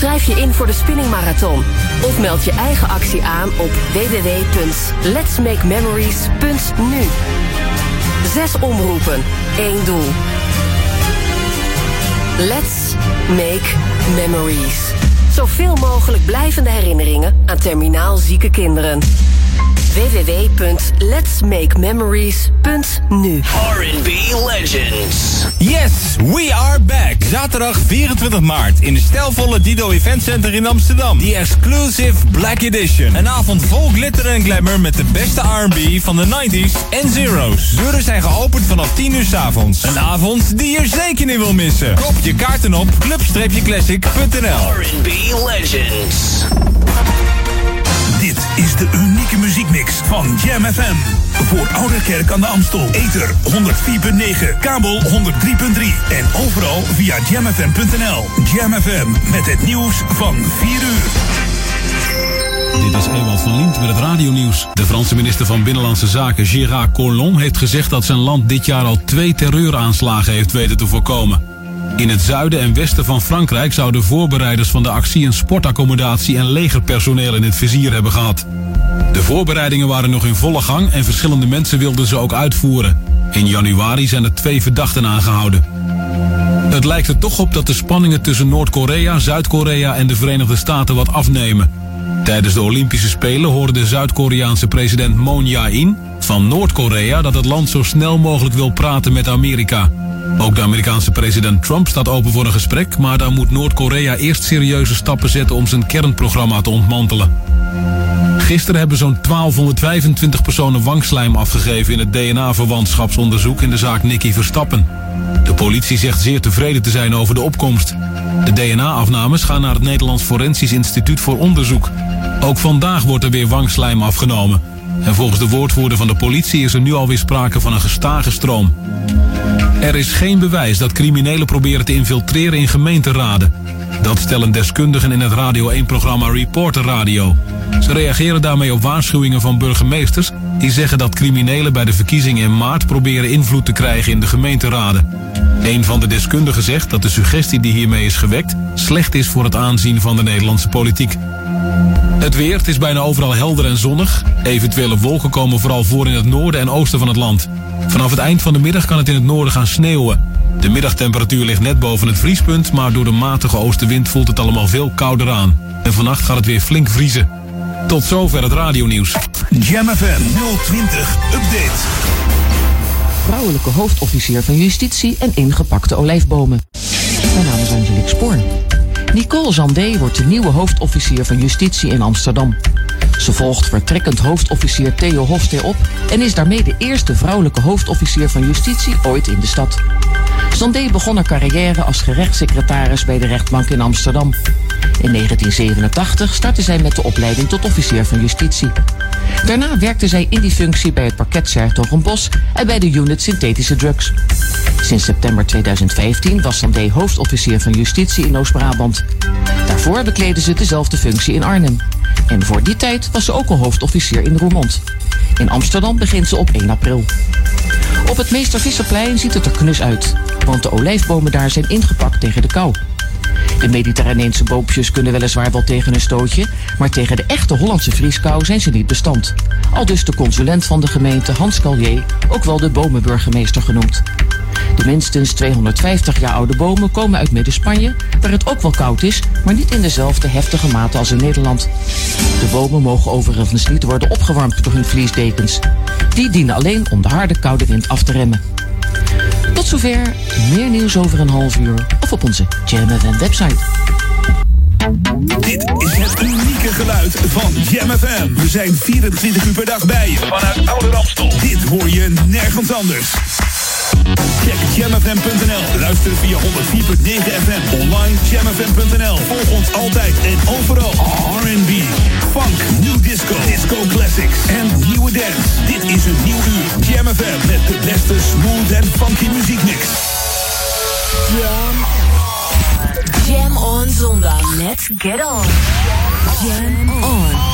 [SPEAKER 20] Schrijf je in voor de spinningmarathon of meld je eigen actie aan op www.letsmakememories.nu. Zes omroepen, één doel. Let's make memories. Zoveel mogelijk blijvende herinneringen aan terminaal zieke kinderen. www.letsmakememories.nu
[SPEAKER 21] R&B Legends. Yes, we are back. Zaterdag 24 maart in de stijlvolle Dido Event Center in Amsterdam. The exclusive Black Edition. Een avond vol glitter en glamour met de beste R&B van de 90s en zeros. Deuren zijn geopend vanaf 10 uur s avonds. Een avond die je zeker niet wil missen. Koop je kaarten op club-classic.nl
[SPEAKER 9] R&B Legends. Is de unieke muziekmix van Jam FM. Voor Oude Kerk aan de Amstel. Ether 104.9, kabel 103.3 en overal via jamfm.nl. Jam FM met het nieuws van 4 uur.
[SPEAKER 22] Dit is Ewald van Lient met het radionieuws. De Franse minister van Binnenlandse Zaken Gérard Collomb heeft gezegd dat zijn land dit jaar al twee terreuraanslagen heeft weten te voorkomen. In het zuiden en westen van Frankrijk zouden voorbereiders van de actie een sportaccommodatie en legerpersoneel in het vizier hebben gehad. De voorbereidingen waren nog in volle gang en verschillende mensen wilden ze ook uitvoeren. In januari zijn er twee verdachten aangehouden. Het lijkt er toch op dat de spanningen tussen Noord-Korea, Zuid-Korea en de Verenigde Staten wat afnemen. Tijdens de Olympische Spelen hoorde de Zuid-Koreaanse president Moon Jae-in van Noord-Korea dat het land zo snel mogelijk wil praten met Amerika. Ook de Amerikaanse president Trump staat open voor een gesprek, maar dan moet Noord-Korea eerst serieuze stappen zetten om zijn kernprogramma te ontmantelen. Gisteren hebben zo'n 1225 personen wangslijm afgegeven in het DNA-verwantschapsonderzoek in de zaak Nicky Verstappen. De politie zegt zeer tevreden te zijn over de opkomst. De DNA-afnames gaan naar het Nederlands Forensisch Instituut voor Onderzoek. Ook vandaag wordt er weer wangslijm afgenomen. En volgens de woordvoerder van de politie is er nu alweer sprake van een gestage stroom. Er is geen bewijs dat criminelen proberen te infiltreren in gemeenteraden. Dat stellen deskundigen in het Radio 1-programma Reporter Radio. Ze reageren daarmee op waarschuwingen van burgemeesters... die zeggen dat criminelen bij de verkiezingen in maart proberen invloed te krijgen in de gemeenteraden. Een van de deskundigen zegt dat de suggestie die hiermee is gewekt... slecht is voor het aanzien van de Nederlandse politiek. Het weer, is bijna overal helder en zonnig. Eventuele wolken komen vooral voor in het noorden en oosten van het land. Vanaf het eind van de middag kan het in het noorden gaan sneeuwen. De middagtemperatuur ligt net boven het vriespunt, maar door de matige oostenwind voelt het allemaal veel kouder aan. En vannacht gaat het weer flink vriezen. Tot zover het radionieuws.
[SPEAKER 9] Jam FM 020 Update.
[SPEAKER 23] Vrouwelijke hoofdofficier van justitie en ingepakte olijfbomen. Mijn naam is Angelique Spoorn. Nicole Zandé wordt de nieuwe hoofdofficier van justitie in Amsterdam. Ze volgt vertrekkend hoofdofficier Theo Hofstee op en is daarmee de eerste vrouwelijke hoofdofficier van justitie ooit in de stad. Zandé begon haar carrière als gerechtssecretaris bij de rechtbank in Amsterdam. In 1987 startte zij met de opleiding tot officier van justitie. Daarna werkte zij in die functie bij het parket Sertogenbos en bij de unit synthetische drugs. Sinds september 2015 was Sandé hoofdofficier van justitie in Oost-Brabant. Daarvoor bekleedde ze dezelfde functie in Arnhem. En voor die tijd was ze ook al hoofdofficier in Roermond. In Amsterdam begint ze op 1 april. Op het Meester Visserplein ziet het er knus uit, want de olijfbomen daar zijn ingepakt tegen de kou. De Mediterraneense boompjes kunnen weliswaar wel tegen een stootje, maar tegen de echte Hollandse vrieskou zijn ze niet bestand. Al dus de consulent van de gemeente Hans Callier, ook wel de bomenburgemeester genoemd. De minstens 250 jaar oude bomen komen uit Midden-Spanje, waar het ook wel koud is, maar niet in dezelfde heftige mate als in Nederland. De bomen mogen overigens niet worden opgewarmd door hun vliesdekens. Die dienen alleen om de harde koude wind af te remmen. Tot zover, meer nieuws over een half uur of op onze Jam FM website.
[SPEAKER 9] Dit is het unieke geluid van Jam FM. We zijn 24 uur per dag bij je vanuit Oude Ramstel. Dit hoor je nergens anders. Check jamfm.nl. Luister via 104.9 FM. Online jamfm.nl. Volg ons altijd en overal. R&B, funk, new disco, disco classics en nieuwe dance. Dit is een nieuw uur. Jamfm met de beste smooth en funky muziekmix.
[SPEAKER 8] Jam. Jam on zondag. Let's get on. Jam on.